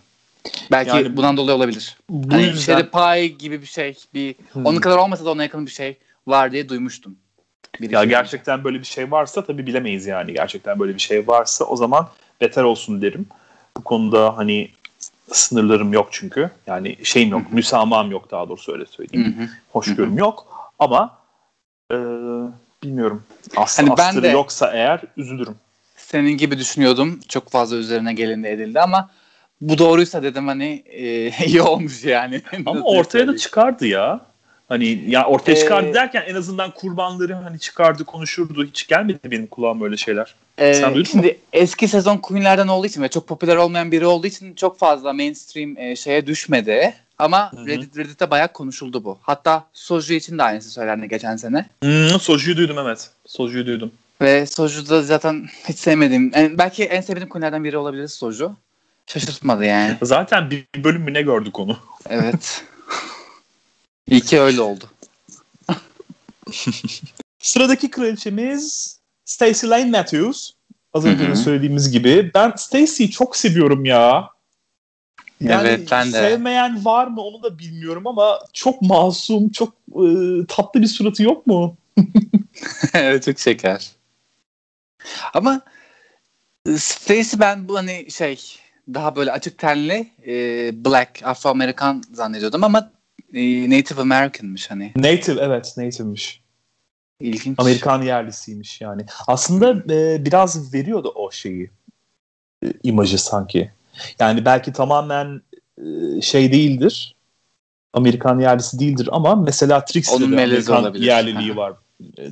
Belki yani, bundan dolayı olabilir. Bu hani yüzden... Sherry Pie gibi bir şey, bir hmm. onun kadar olmasa da ona yakın bir şey var diye duymuştum. Bir ya gerçekten önce. böyle bir şey varsa tabii bilemeyiz yani. Gerçekten böyle bir şey varsa o zaman beter olsun derim. Bu konuda hani sınırlarım yok çünkü. Yani şeyim yok, Hı-hı. müsamaham yok daha doğrusu öyle söyleyeyim. Hı-hı. Hoşgörüm Hı-hı. yok ama e, bilmiyorum. As- hani ben de yoksa eğer üzülürüm. Senin gibi düşünüyordum. Çok fazla üzerine gelindi edildi ama bu doğruysa dedim hani e, iyi olmuş yani. Ama ortaya da çıkardı ya. Hani ya ortaya çıkardı ee, derken en azından kurbanları hani çıkardı konuşurdu. Hiç gelmedi benim kulağıma öyle şeyler. E, Sen duydun şimdi mu? eski sezon Queen'lerden olduğu için ve çok popüler olmayan biri olduğu için çok fazla mainstream e, şeye düşmedi. Ama Hı-hı. Reddit, Reddit'te bayağı konuşuldu bu. Hatta Soju için de aynısı söylendi geçen sene. Hmm, Soju'yu duydum evet. Soju'yu duydum. Ve Soju da zaten hiç sevmediğim, en, belki en sevdiğim Queen'lerden biri olabilir Soju. Şaşırtmadı yani. Zaten bir bölüm mü ne gördük onu? Evet. İyi ki öyle oldu. Sıradaki kraliçemiz Stacey Lane Matthews. Az önce de söylediğimiz gibi. Ben Stacey'yi çok seviyorum ya. Yani evet, ben de. sevmeyen var mı onu da bilmiyorum ama çok masum, çok e, tatlı bir suratı yok mu? evet çok şeker. Ama Stacey ben bu hani şey daha böyle açık tenli e, black Afro-Amerikan zannediyordum ama e, Native American'mış hani. Native evet Native'miş. İlginç. Amerikan yerlisiymiş yani. Aslında e, biraz veriyordu o şeyi. E, imajı sanki. Yani belki tamamen e, şey değildir. Amerikan yerlisi değildir ama mesela Trixie'de Amerikan olabilir. yerliliği var. E,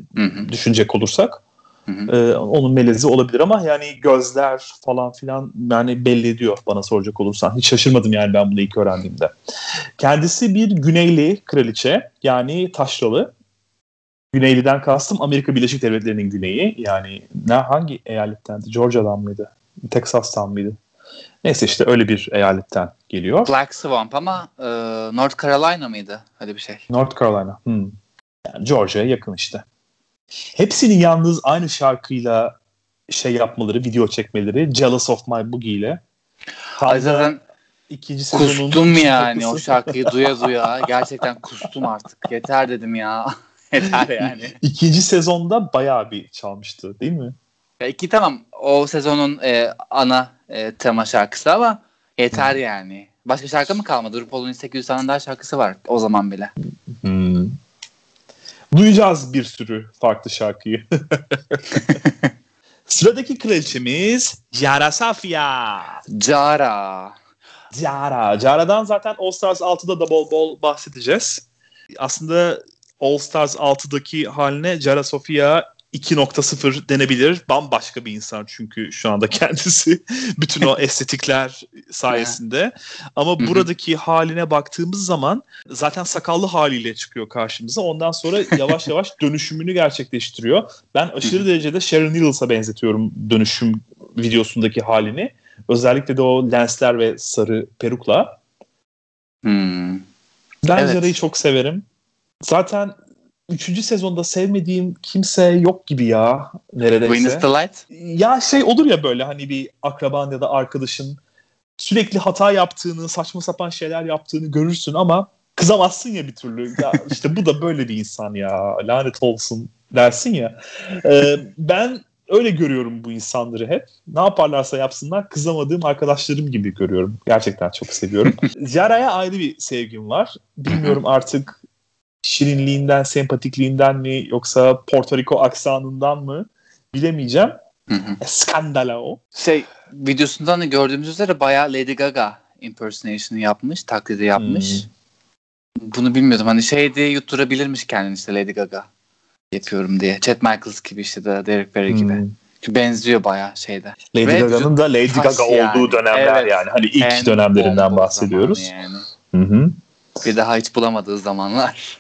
düşünecek olursak. Ee, onun melezi olabilir ama yani gözler falan filan yani belli ediyor bana soracak olursan. Hiç şaşırmadım yani ben bunu ilk öğrendiğimde. Kendisi bir Güneyli kraliçe yani taşralı. Güneyli'den kastım Amerika Birleşik Devletleri'nin güneyi. Yani ne hangi eyalettendi? Georgia'dan mıydı? Texas'tan mıydı? Neyse işte öyle bir eyaletten geliyor. Black Swamp ama e, North Carolina mıydı? Hadi bir şey. North Carolina. Hmm. Yani Georgia'ya yakın işte. Hepsinin yalnız aynı şarkıyla şey yapmaları, video çekmeleri Jealous of My Boogie ile. Zaten ikinci kustum yani şarkısı. o şarkıyı duya duya. Gerçekten kustum artık. Yeter dedim ya. Yeter yani. İkinci sezonda bayağı bir çalmıştı değil mi? Ya iki tamam o sezonun e, ana e, tema şarkısı ama yeter yani. Başka şarkı mı kalmadı? RuPaul'un 800 tane daha şarkısı var o zaman bile. Duyacağız bir sürü farklı şarkıyı. Sıradaki kraliçemiz Cara Safia. Cara. Cara. Cara'dan zaten All Stars 6'da da bol bol bahsedeceğiz. Aslında All Stars 6'daki haline Cara Sofia 2.0 denebilir. Bambaşka bir insan çünkü şu anda kendisi bütün o estetikler sayesinde. Ama buradaki haline baktığımız zaman zaten sakallı haliyle çıkıyor karşımıza. Ondan sonra yavaş yavaş dönüşümünü gerçekleştiriyor. Ben aşırı derecede Sharon Needles'a benzetiyorum dönüşüm videosundaki halini. Özellikle de o lensler ve sarı perukla. Hmm. Ben evet. Jara'yı çok severim. Zaten üçüncü sezonda sevmediğim kimse yok gibi ya neredeyse. Venus the Light? Ya şey olur ya böyle hani bir akraban ya da arkadaşın sürekli hata yaptığını, saçma sapan şeyler yaptığını görürsün ama kızamazsın ya bir türlü. Ya işte bu da böyle bir insan ya lanet olsun dersin ya. Ee, ben öyle görüyorum bu insanları hep. Ne yaparlarsa yapsınlar kızamadığım arkadaşlarım gibi görüyorum. Gerçekten çok seviyorum. Jara'ya ayrı bir sevgim var. Bilmiyorum artık şirinliğinden, sempatikliğinden mi yoksa Porto Rico aksanından mı bilemeyeceğim. Hı Skandala o. Şey videosundan da gördüğümüz üzere bayağı Lady Gaga impersonation'ı yapmış, taklidi yapmış. Hmm. Bunu bilmiyordum. Hani şey diye yutturabilirmiş kendini işte Lady Gaga yapıyorum diye. Chet Michaels gibi işte de Derek gibi. Hmm. Çünkü benziyor bayağı şeyde. Lady Ve Gaga'nın da Lady Gaga yani. olduğu dönemler evet. yani. Hani ilk en dönemlerinden bahsediyoruz. Yani. Hı hı. Bir daha hiç bulamadığı zamanlar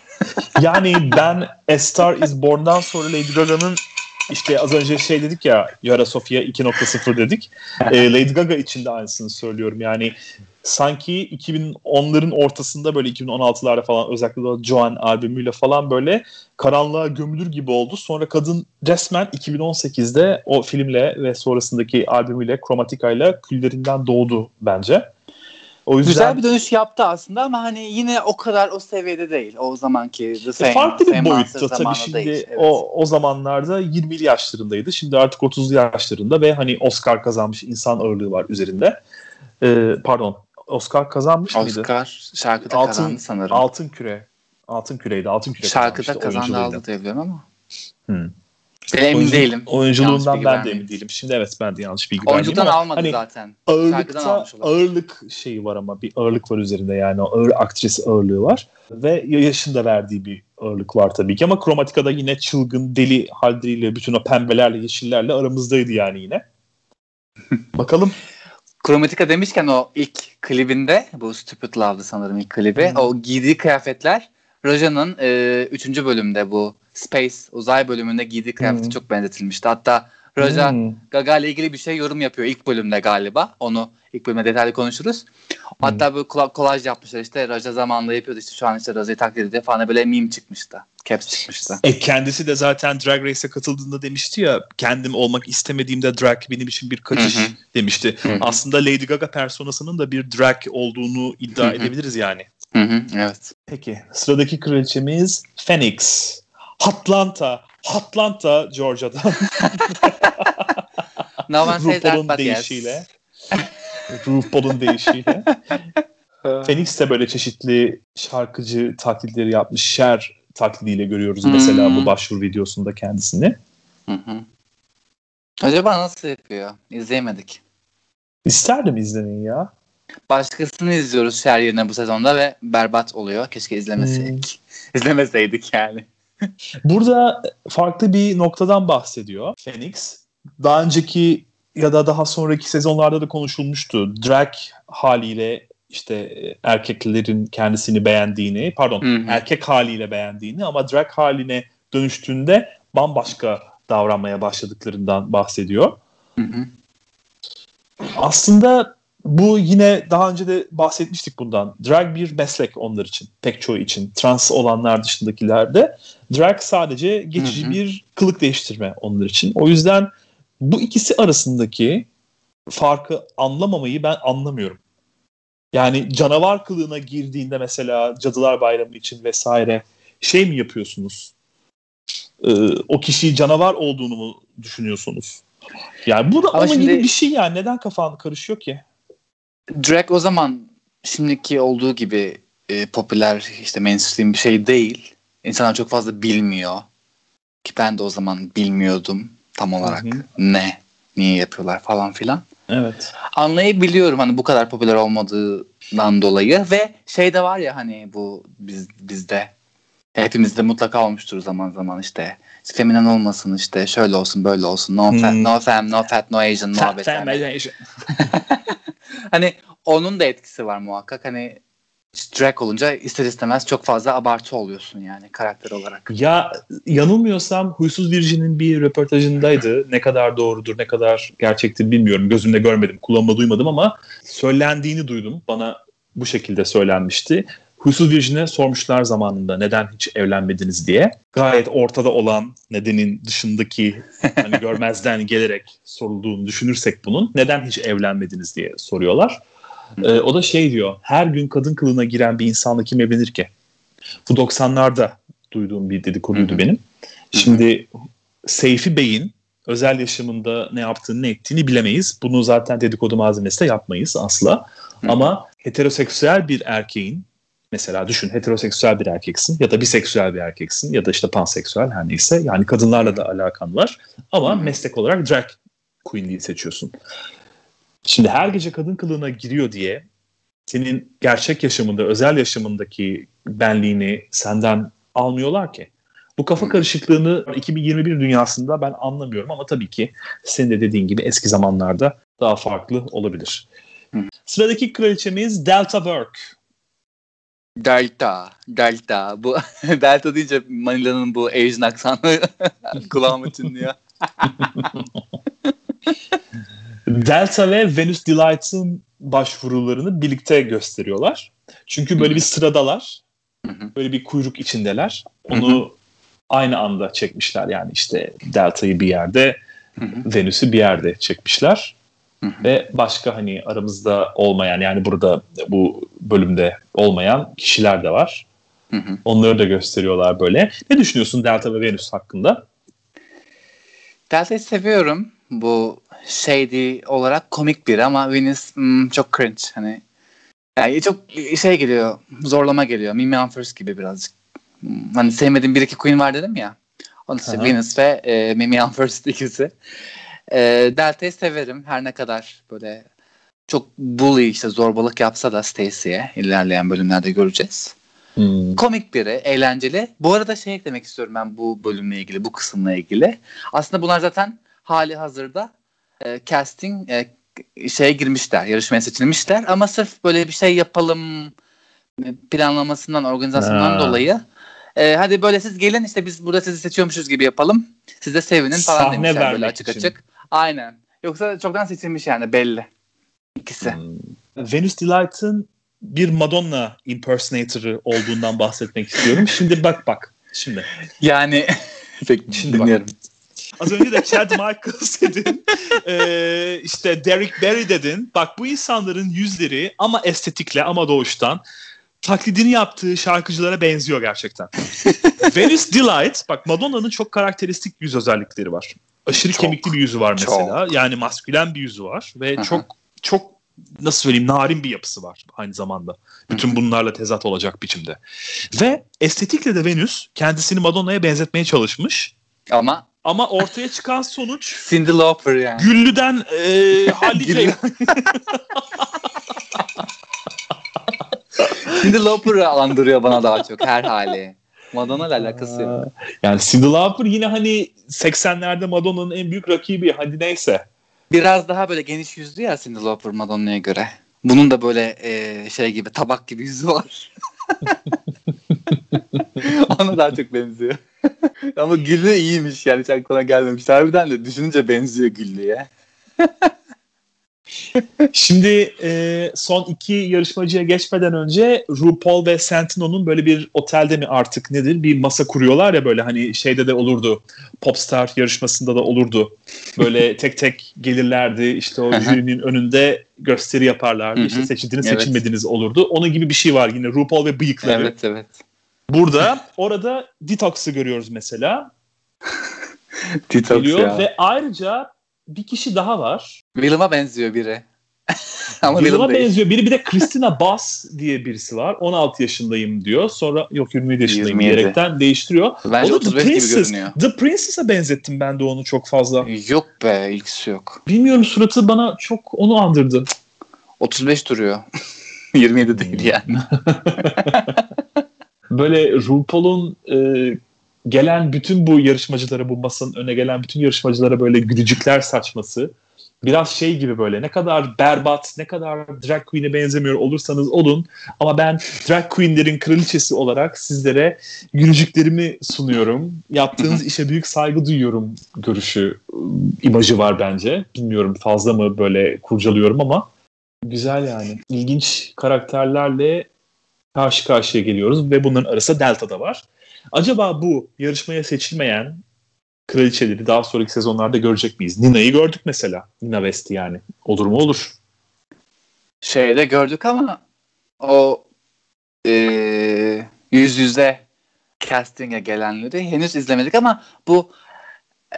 yani ben A Star Is Born'dan sonra Lady Gaga'nın işte az önce şey dedik ya Yara Sofia 2.0 dedik. e, Lady Gaga için de aynısını söylüyorum. Yani sanki 2010'ların ortasında böyle 2016'larda falan özellikle de Joan albümüyle falan böyle karanlığa gömülür gibi oldu. Sonra kadın resmen 2018'de o filmle ve sonrasındaki albümüyle Chromatica ile küllerinden doğdu bence. O yüzden Güzel bir dönüş yaptı aslında ama hani yine o kadar o seviyede değil. O zamanki The Same, e farklı bir boyutta tabii şimdi değil, evet. o o zamanlarda 20 yaşlarındaydı. Şimdi artık 30'lu yaşlarında ve hani Oscar kazanmış insan ağırlığı var üzerinde. Ee, pardon Oscar kazanmış Oscar, mıydı? Oscar şarkıda altın, kazandı sanırım. Altın küre. Altın küreydi. Altın küre Şarkıda kazandı aldı diye biliyorum ama. Hmm. Ben emin Oyuncu, değilim. Oyunculuğundan ben de emin değilim. Şimdi evet ben de yanlış bilgi Oyuncudan almadı hani zaten. Ağırlıkta ağırlık şeyi var ama bir ağırlık var üzerinde yani o ağır aktris ağırlığı var. Ve yaşında verdiği bir ağırlık var tabii ki ama kromatikada yine çılgın deli halleriyle bütün o pembelerle yeşillerle aramızdaydı yani yine. Bakalım. Kromatika demişken o ilk klibinde bu Stupid Love'dı sanırım ilk klibi. Hmm. O giydiği kıyafetler Roja'nın e, üçüncü bölümde bu Space uzay bölümünde giydiği kıyafeti hmm. çok benzetilmişti. Hatta Roja hmm. Gaga ile ilgili bir şey yorum yapıyor ilk bölümde galiba. Onu ilk bölümde detaylı konuşuruz. Hatta hmm. böyle kolaj yapmışlar işte Roja zamanında yapıyordu işte şu an işte Roja'yı taklit ediyor falan böyle meme çıkmıştı. Caps çıkmıştı. E kendisi de zaten Drag Race'e katıldığında demişti ya kendim olmak istemediğimde drag benim için bir kaçış Hı-hı. demişti. Hı-hı. Aslında Lady Gaga personasının da bir drag olduğunu iddia Hı-hı. edebiliriz yani. Hı-hı. Evet. Peki sıradaki kraliçemiz Phoenix. Atlanta. Atlanta, Georgia'dan. no one says that, but deyişiyle. Yes. RuPaul'un deyişiyle. Phoenix de böyle çeşitli şarkıcı taklitleri yapmış. Şer taklidiyle görüyoruz hmm. mesela bu başvuru videosunda kendisini. Hı hı. Acaba nasıl yapıyor? İzleyemedik. İsterdim izlemeyi ya. Başkasını izliyoruz Şer yerine bu sezonda ve berbat oluyor. Keşke izlemeseydik. Hmm. İzlemeseydik yani. Burada farklı bir noktadan bahsediyor Phoenix. Daha önceki ya da daha sonraki sezonlarda da konuşulmuştu. Drag haliyle işte erkeklerin kendisini beğendiğini, pardon Hı-hı. erkek haliyle beğendiğini ama drag haline dönüştüğünde bambaşka davranmaya başladıklarından bahsediyor. Hı-hı. Aslında bu yine daha önce de bahsetmiştik bundan. Drag bir meslek onlar için, pek çoğu için. Trans olanlar dışındakilerde. Drag sadece geçici hı hı. bir kılık değiştirme onlar için. O yüzden bu ikisi arasındaki farkı anlamamayı ben anlamıyorum. Yani canavar kılığına girdiğinde mesela Cadılar Bayramı için vesaire şey mi yapıyorsunuz? Ee, o kişiyi canavar olduğunu mu düşünüyorsunuz? Yani bu da ama, ama şimdi, bir şey yani. Neden kafan karışıyor ki? Drag o zaman şimdiki olduğu gibi e, popüler işte mainstream bir şey değil. İnsanlar çok fazla bilmiyor. Ki ben de o zaman bilmiyordum tam olarak Hı-hı. ne, niye yapıyorlar falan filan. Evet. Anlayabiliyorum hani bu kadar popüler olmadığından dolayı ve şey de var ya hani bu biz bizde hepimizde mutlaka olmuştur zaman zaman işte feminen olmasın işte şöyle olsun böyle olsun no fat hmm. no fem no fat no asian muhabbet. Fat, Asian. hani onun da etkisi var muhakkak. Hani drag olunca ister istemez çok fazla abartı oluyorsun yani karakter olarak. Ya yanılmıyorsam Huysuz Virgin'in bir röportajındaydı. ne kadar doğrudur, ne kadar gerçektir bilmiyorum. Gözümde görmedim, kulağımda duymadım ama söylendiğini duydum. Bana bu şekilde söylenmişti. Huysuz Virgin'e sormuşlar zamanında neden hiç evlenmediniz diye. Gayet ortada olan nedenin dışındaki hani görmezden gelerek sorulduğunu düşünürsek bunun neden hiç evlenmediniz diye soruyorlar. Ee, o da şey diyor her gün kadın kılığına giren bir insanla kim evlenir ki? Bu 90'larda duyduğum bir dedikoduydu benim. Şimdi Seyfi Bey'in özel yaşamında ne yaptığını ne ettiğini bilemeyiz. Bunu zaten dedikodu malzemesi de yapmayız asla. Ama heteroseksüel bir erkeğin Mesela düşün heteroseksüel bir erkeksin ya da biseksüel bir erkeksin ya da işte panseksüel her neyse. Yani kadınlarla da alakan var ama meslek olarak drag queenliği seçiyorsun. Şimdi her gece kadın kılığına giriyor diye senin gerçek yaşamında, özel yaşamındaki benliğini senden almıyorlar ki. Bu kafa karışıklığını 2021 dünyasında ben anlamıyorum ama tabii ki senin de dediğin gibi eski zamanlarda daha farklı olabilir. Sıradaki kraliçemiz Delta Work. Delta, Delta. Bu Delta deyince Manila'nın bu Asian aksanı kulağıma çınlıyor. Delta ve Venus Delight'ın başvurularını birlikte gösteriyorlar. Çünkü böyle bir sıradalar. Böyle bir kuyruk içindeler. Onu aynı anda çekmişler. Yani işte Delta'yı bir yerde, Venüs'ü bir yerde çekmişler. Ve başka hani aramızda olmayan yani burada bu bölümde olmayan kişiler de var. Onları da gösteriyorlar böyle. Ne düşünüyorsun Delta ve Venüs hakkında? Delta'yı seviyorum. Bu shady olarak komik bir ama Venus hmm, çok cringe. Hani yani çok şey geliyor, zorlama geliyor. Mimi Unfirst gibi birazcık. Hmm, hani sevmediğim bir iki queen var dedim ya. Onun için Venus ve e, Mimi Unfirst ikisi. E, Delta'yı severim. Her ne kadar böyle çok bully işte zorbalık yapsa da Stacy'ye ilerleyen bölümlerde göreceğiz. Hmm. Komik biri, eğlenceli. Bu arada şey eklemek istiyorum ben bu bölümle ilgili, bu kısımla ilgili. Aslında bunlar zaten hali hazırda e, casting e, şeye girmişler, yarışmaya seçilmişler ama sırf böyle bir şey yapalım planlamasından, organizasyondan ha. dolayı e, hadi böyle siz gelin işte biz burada sizi seçiyormuşuz gibi yapalım. Siz de sevinin falan Sahne demişler böyle açık için. açık. Aynen. Yoksa çoktan seçilmiş yani belli. İkisi. Hmm. Venus Delight'ın bir Madonna impersonator'ı olduğundan bahsetmek istiyorum. Şimdi bak bak. Şimdi. Yani pek şimdi dinliyorum. Bak. Az önce de Chad Michaels dedin. ee, işte Derek Barry dedin. Bak bu insanların yüzleri ama estetikle ama doğuştan taklidini yaptığı şarkıcılara benziyor gerçekten. Venus Delight, bak Madonna'nın çok karakteristik yüz özellikleri var. Aşırı çok, kemikli bir yüzü var mesela. Çok. Yani maskülen bir yüzü var ve Hı-hı. çok çok nasıl söyleyeyim narin bir yapısı var aynı zamanda. Bütün bunlarla tezat olacak biçimde. Ve estetikle de Venüs kendisini Madonna'ya benzetmeye çalışmış. Ama ama ortaya çıkan sonuç Cyndi Lauper yani. Güllü'den e, hallice. Cyndi Lauper'ı andırıyor bana daha çok her hali. Madonna ile alakası yok. Yani Cyndi Lauper yine hani 80'lerde Madonna'nın en büyük rakibi. Hadi neyse. Biraz daha böyle geniş yüzlü ya Cyndi Lauper Madonna'ya göre. Bunun da böyle e, şey gibi tabak gibi yüzü var. Ona daha çok benziyor. Ama Güllü iyiymiş yani hiç aklına gelmemiş. Harbiden de düşününce benziyor Güllü'ye. Şimdi e, son iki yarışmacıya geçmeden önce RuPaul ve Santino'nun böyle bir otelde mi artık nedir bir masa kuruyorlar ya böyle hani şeyde de olurdu Popstar yarışmasında da olurdu. Böyle tek tek gelirlerdi işte o jürinin önünde gösteri yaparlardı. işte seçildiniz evet. seçilmediniz olurdu. Onun gibi bir şey var yine RuPaul ve bıyıkları. Evet evet. Burada orada Detox'ı görüyoruz mesela. Detox Geliyor ya. ve ayrıca bir kişi daha var. Willem'a benziyor biri. Ama Willem'a benziyor. Biri bir de Christina Bass diye birisi var. 16 yaşındayım diyor. Sonra yok 27 yaşındayım 27. diyerekten değiştiriyor. Bence o 35 Princess, gibi görünüyor. The Princess'a benzettim ben de onu çok fazla. Yok be ilgisi yok. Bilmiyorum suratı bana çok onu andırdı. 35 duruyor. 27 değil yani. Böyle RuPaul'un e, gelen bütün bu yarışmacılara bu masanın öne gelen bütün yarışmacılara böyle gülücükler saçması biraz şey gibi böyle ne kadar berbat ne kadar drag queen'e benzemiyor olursanız olun ama ben drag queen'lerin kraliçesi olarak sizlere gülücüklerimi sunuyorum. Yaptığınız işe büyük saygı duyuyorum görüşü imajı var bence. Bilmiyorum fazla mı böyle kurcalıyorum ama güzel yani. İlginç karakterlerle karşı karşıya geliyoruz ve bunların arasında Delta da var. Acaba bu yarışmaya seçilmeyen kraliçeleri daha sonraki sezonlarda görecek miyiz? Nina'yı gördük mesela. Nina West yani. Olur mu olur. Şeyde gördük ama o e, yüz yüze casting'e gelenleri henüz izlemedik ama bu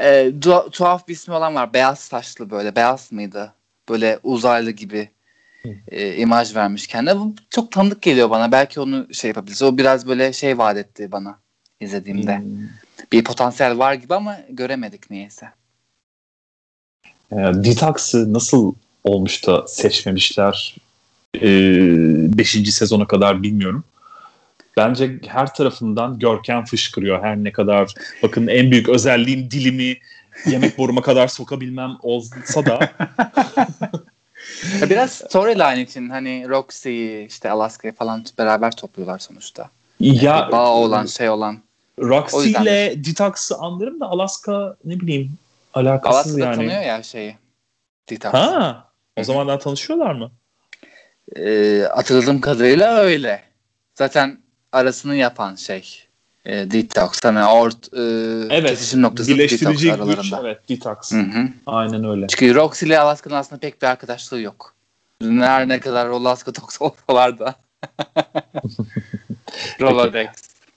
e, tuhaf bir ismi olan var. Beyaz saçlı böyle. Beyaz mıydı? Böyle uzaylı gibi e, imaj vermiş kendine. Bu çok tanıdık geliyor bana. Belki onu şey yapabiliriz. O biraz böyle şey vaat etti bana izlediğimde. Hmm. Bir potansiyel var gibi ama göremedik niyeyse. E, Detox'ı nasıl olmuş da seçmemişler 5. E, sezona kadar bilmiyorum. Bence her tarafından görkem fışkırıyor. Her ne kadar bakın en büyük özelliğim dilimi yemek boruma kadar sokabilmem olsa da Biraz storyline için hani Roxy'yi işte Alaska'yı falan beraber topluyorlar sonuçta. Ya yani bağ olan şey olan. Roxy ile Detox'ı anlarım da Alaska ne bileyim alakasız Alaska yani. tanıyor ya şeyi. Detox. Ha. O zamandan tanışıyorlar mı? E, hatırladığım kadarıyla öyle. Zaten arasını yapan şey e, Detox. Hani ort e, evet. kesişim noktası Birleştirici Detox aralarında. güç. Evet Detox. Hı hı. Aynen öyle. Çünkü Roxy ile Alaska'nın aslında pek bir arkadaşlığı yok. Her ne kadar Alaska Tox olsalar da. Rolodex.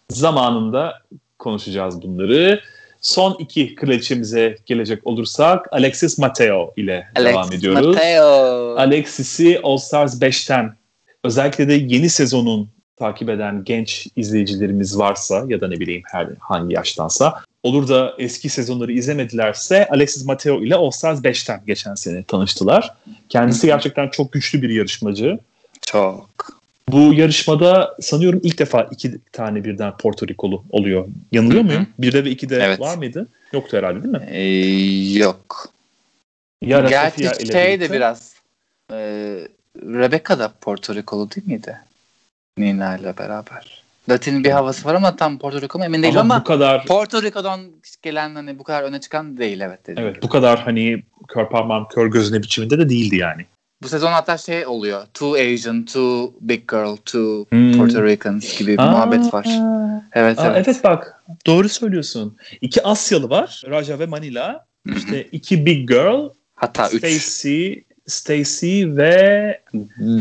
Zamanında konuşacağız bunları. Son iki kraliçemize gelecek olursak Alexis Mateo ile Alexis devam ediyoruz. Mateo. Alexis'i All Stars 5'ten özellikle de yeni sezonun takip eden genç izleyicilerimiz varsa ya da ne bileyim her hangi yaştansa olur da eski sezonları izlemedilerse Alexis Mateo ile All Stars 5'ten geçen sene tanıştılar. Kendisi gerçekten çok güçlü bir yarışmacı. Çok. Bu yarışmada sanıyorum ilk defa iki tane birden Porto Rikolu oluyor. Yanılıyor muyum? Birde ve ikide Evet. var mıydı? Yoktu herhalde değil mi? Ee, yok. Yara Gerçi şey de biraz e, Rebecca da Porto Rikolu değil miydi? Nina ile beraber. Latin bir havası var ama tam Porto Rico mu emin değilim ama, ama, bu kadar Porto Rico'dan gelen hani bu kadar öne çıkan değil evet dediğim evet bu kadar hani kör parmağım kör gözüne biçiminde de değildi yani. Bu sezon hatta şey oluyor. Two Asian, two big girl, two Hmm. Puerto Ricans gibi bir Aa, muhabbet var. Evet Aa, evet. evet bak doğru söylüyorsun. İki Asyalı var. Raja ve Manila. İşte iki Big Girl. Hatta üç. Stacy, Stacy ve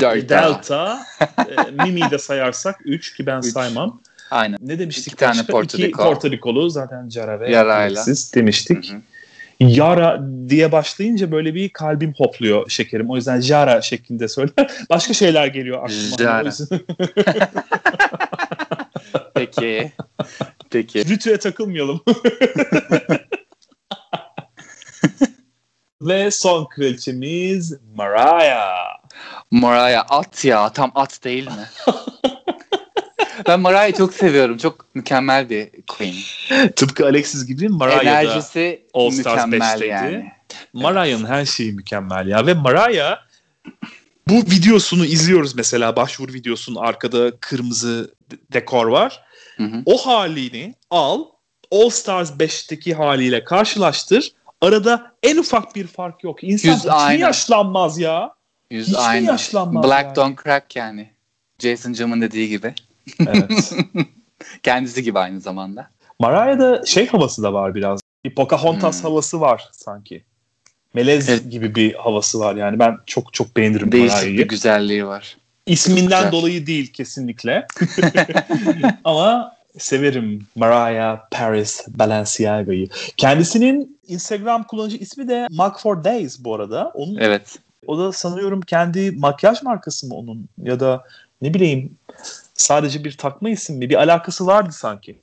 Dört. Delta. e, Mimi'yi de sayarsak 3 ki ben Üç. saymam. Aynen. Ne demiştik? İki tane başka? Porto İki Rico. Porto Rikolu zaten Jara ve Yara'yla. Demiştik. Hı hı. Yara diye başlayınca böyle bir kalbim hopluyor şekerim. O yüzden Jara şeklinde söyle. Başka şeyler geliyor aklıma. Jara. Peki. Peki. Rütüye takılmayalım. Ve son kraliçemiz Mariah. Mariah at ya. Tam at değil mi? ben Mariah'ı çok seviyorum. Çok mükemmel bir queen. Tıpkı Alexis gibi Mariah da Enerjisi All Stars mükemmel 5'teydi. yani. Mariah'ın her şeyi mükemmel ya. Ve Mariah bu videosunu izliyoruz mesela. Başvuru videosunun arkada kırmızı de- dekor var. Hı hı. O halini al All Stars 5'teki haliyle karşılaştır. Arada en ufak bir fark yok. İnsan Yüz hiç aynı. yaşlanmaz ya? Yüz Hiç aynı. yaşlanmaz Black yani? don't crack yani. Jason Jum'un dediği gibi. Evet. Kendisi gibi aynı zamanda. Mariah'da şey havası da var biraz. Bir Pocahontas Hmm. havası var sanki. Melez Evet. gibi bir havası var yani. Ben çok çok beğenirim Değişik Mariah'yı. bir güzelliği var. İsminden Güzel. dolayı değil kesinlikle. Ama severim Mariah Paris Balenciaga'yı. Kendisinin Instagram kullanıcı ismi de Mark for Days bu arada. Onun, Evet. O da sanıyorum kendi makyaj markası mı onun ya da ne bileyim sadece bir takma isim mi? Bir alakası vardı sanki.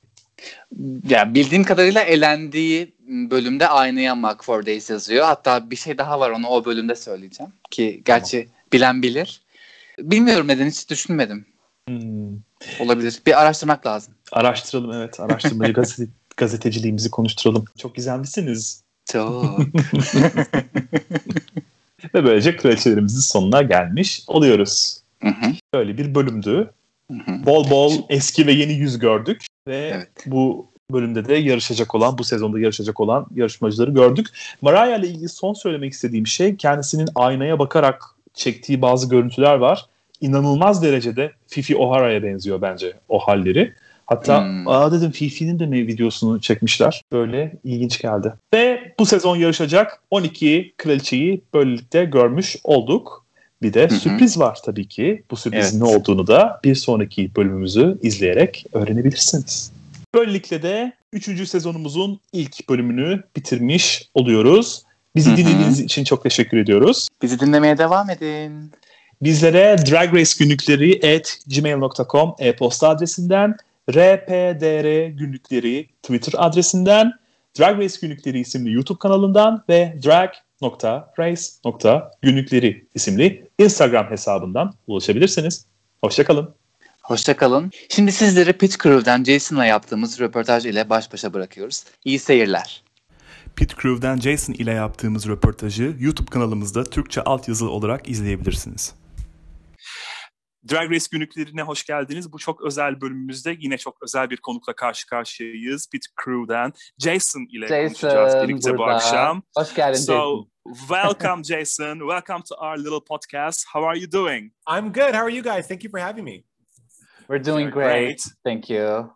Ya bildiğim kadarıyla elendiği bölümde aynaya Mark for Days yazıyor. Hatta bir şey daha var onu o bölümde söyleyeceğim. Ki gerçi bilen bilir. Bilmiyorum neden hiç düşünmedim. Hmm. Olabilir. Bir araştırmak lazım. Araştıralım evet. Araştırmayı gazete, gazeteciliğimizi konuşturalım. Çok gizemlisiniz. Çok. Ve böylece kraliçelerimizin sonuna gelmiş oluyoruz. Hı hı, Böyle bir bölümdü. hı hı. Bol bol eski ve yeni yüz gördük. Ve Evet. bu bölümde de yarışacak olan, bu sezonda yarışacak olan yarışmacıları gördük. Mariah ile ilgili son söylemek istediğim şey kendisinin aynaya bakarak çektiği bazı görüntüler var. İnanılmaz derecede Fifi O'Hara'ya benziyor bence o halleri. Hatta Hmm. aa dedim Fifi'nin de mi videosunu çekmişler? Böyle ilginç geldi. Ve bu sezon yarışacak 12 kraliçeyi böylelikle görmüş olduk. Bir de hı. sürpriz var tabii ki. Bu sürprizin Evet. ne olduğunu da bir sonraki bölümümüzü izleyerek öğrenebilirsiniz. Böylelikle de 3. sezonumuzun ilk bölümünü bitirmiş oluyoruz. Bizi Hı hı. dinlediğiniz için çok teşekkür ediyoruz. Bizi dinlemeye devam edin. Bizlere Drag Race günlükleri at gmail.com e-posta adresinden, rpdr günlükleri Twitter adresinden, Drag Race günlükleri isimli YouTube kanalından ve drag.race.günlükleri isimli Instagram hesabından ulaşabilirsiniz. Hoşçakalın. Hoşçakalın. Şimdi sizleri Pitch Crew'den Jason'la yaptığımız röportaj ile baş başa bırakıyoruz. İyi seyirler. Pit Crew'den Jason ile yaptığımız röportajı YouTube kanalımızda Türkçe altyazılı olarak izleyebilirsiniz. Drag Race günlüklerine hoş geldiniz. Bu çok özel bölümümüzde yine çok özel bir konukla karşı karşıyayız. Pit Crew'den Jason ile konuşacağız birlikte bu akşam. Hoş geldin So, welcome, Jason. Welcome to our little podcast. How are you doing? I'm good. How are you guys? Thank you for having me. We're doing great. great. Thank you.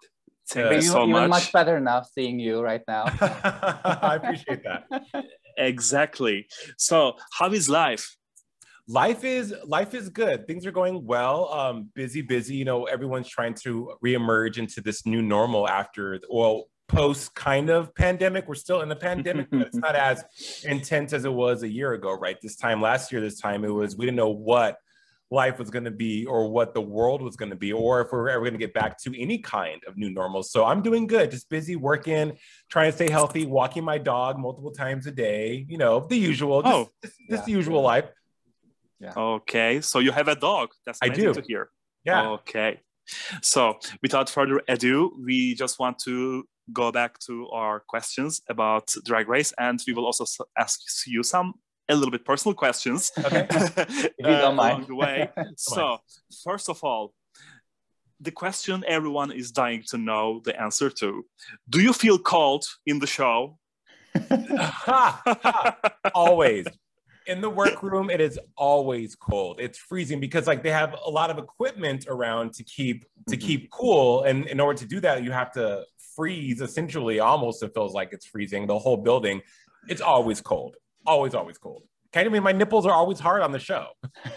Thank you so much. much better now seeing you right now. I appreciate that. exactly. So, how is life? Life is life is good. Things are going well. Um, busy, busy. You know, everyone's trying to reemerge into this new normal after well, post kind of pandemic. We're still in the pandemic, but it's not as intense as it was a year ago, right? This time last year, this time it was we didn't know what life was going to be or what the world was going to be or if we are ever going to get back to any kind of new normal so i'm doing good just busy working trying to stay healthy walking my dog multiple times a day you know the usual just, oh just, just yeah. the usual life yeah okay so you have a dog that's amazing I do. to hear yeah okay so without further ado we just want to go back to our questions about drag race and we will also ask you some a little bit personal questions okay. if you don't uh, mind. along the way. so, first of all, the question everyone is dying to know the answer to: Do you feel cold in the show? always in the workroom it is always cold it's freezing because like they have a lot of equipment around to keep to mm-hmm. keep cool and in order to do that you have to freeze essentially almost it feels like it's freezing the whole building it's always cold always, always cold. Kind of mean my nipples are always hard on the show.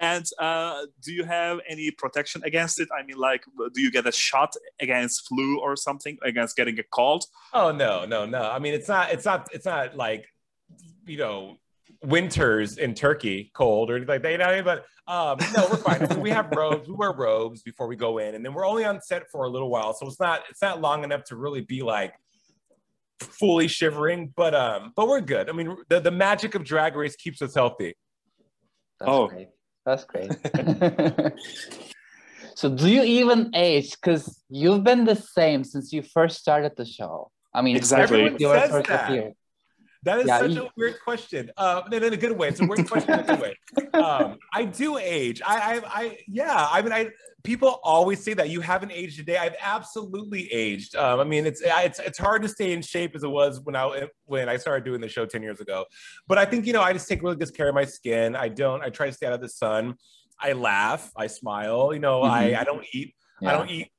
and uh, do you have any protection against it? I mean, like, do you get a shot against flu or something against getting a cold? Oh no, no, no. I mean, it's not, it's not, it's not like, you know, winters in Turkey cold or anything like that. You know I mean? But um, no, we're fine. I mean, we have robes. We wear robes before we go in, and then we're only on set for a little while, so it's not it's not long enough to really be like fully shivering, but um, but we're good. I mean, the, the magic of drag race keeps us healthy. That's oh, great. That's great. so, do you even age? Because you've been the same since you first started the show. I mean, exactly. Everyone says that. That is yeah, such a weird question. Uh, in, in a good way. It's a weird question in a good way. Um, I do age. I, I, I, yeah. I mean, I. People always say that you haven't aged a day. I've absolutely aged. Um, I mean, it's it's it's hard to stay in shape as it was when I when I started doing the show ten years ago. But I think you know, I just take really good care of my skin. I don't. I try to stay out of the sun. I laugh. I smile. You know, mm-hmm. I I don't eat. Yeah. I don't eat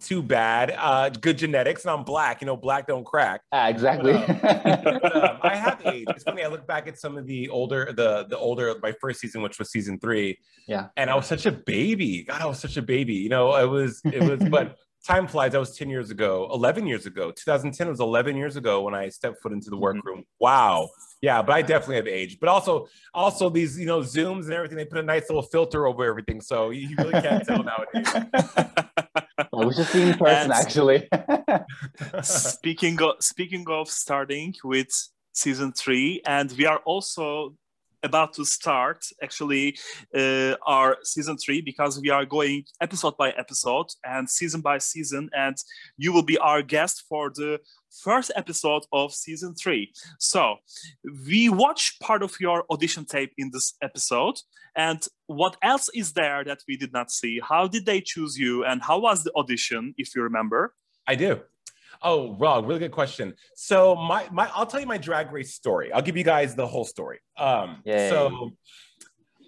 too bad. Uh, good genetics, and I'm black. You know, black don't crack. Ah, exactly. But, um, but, um, I have aged. It's funny. I look back at some of the older, the the older my first season, which was season three. Yeah. And I was such a baby. God, I was such a baby. You know, I was. It was, but. Time flies. That was 10 years ago, 11 years ago. 2010 was 11 years ago when I stepped foot into the mm-hmm. workroom. Wow. Yeah, but I definitely have aged. But also, also these, you know, Zooms and everything, they put a nice little filter over everything. So you really can't tell nowadays. I was just seeing person, actually. speaking of speaking of starting with season three, and we are also about to start actually uh, our season three because we are going episode by episode and season by season and you will be our guest for the first episode of season three. So we watch part of your audition tape in this episode and what else is there that we did not see? How did they choose you and how was the audition if you remember? I do Oh, wrong. Really good question. So my my I'll tell you my drag race story. I'll give you guys the whole story. Um Yay. so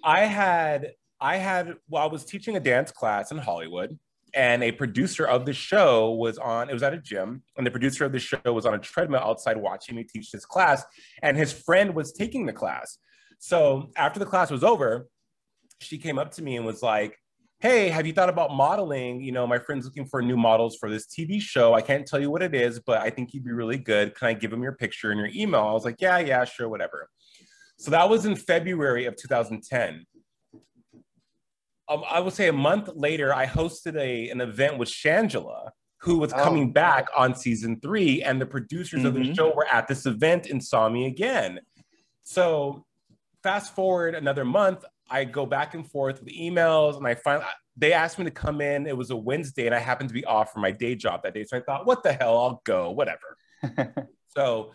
I had I had well, I was teaching a dance class in Hollywood and a producer of the show was on it was at a gym and the producer of the show was on a treadmill outside watching me teach this class and his friend was taking the class. So after the class was over, she came up to me and was like, hey, have you thought about modeling? You know, my friend's looking for new models for this TV show. I can't tell you what it is, but I think you'd be really good. Can I give him your picture and your email? I was like, yeah, yeah, sure, whatever. So that was in February of 2010. Um, I would say a month later, I hosted a, an event with Shangela, who was oh. coming back on season three, and the producers mm-hmm. of the mm-hmm. show were at this event and saw me again. So fast forward another month, I go back and forth with emails, and I finally they asked me to come in. It was a Wednesday, and I happened to be off for my day job that day. So I thought, what the hell, I'll go, whatever. so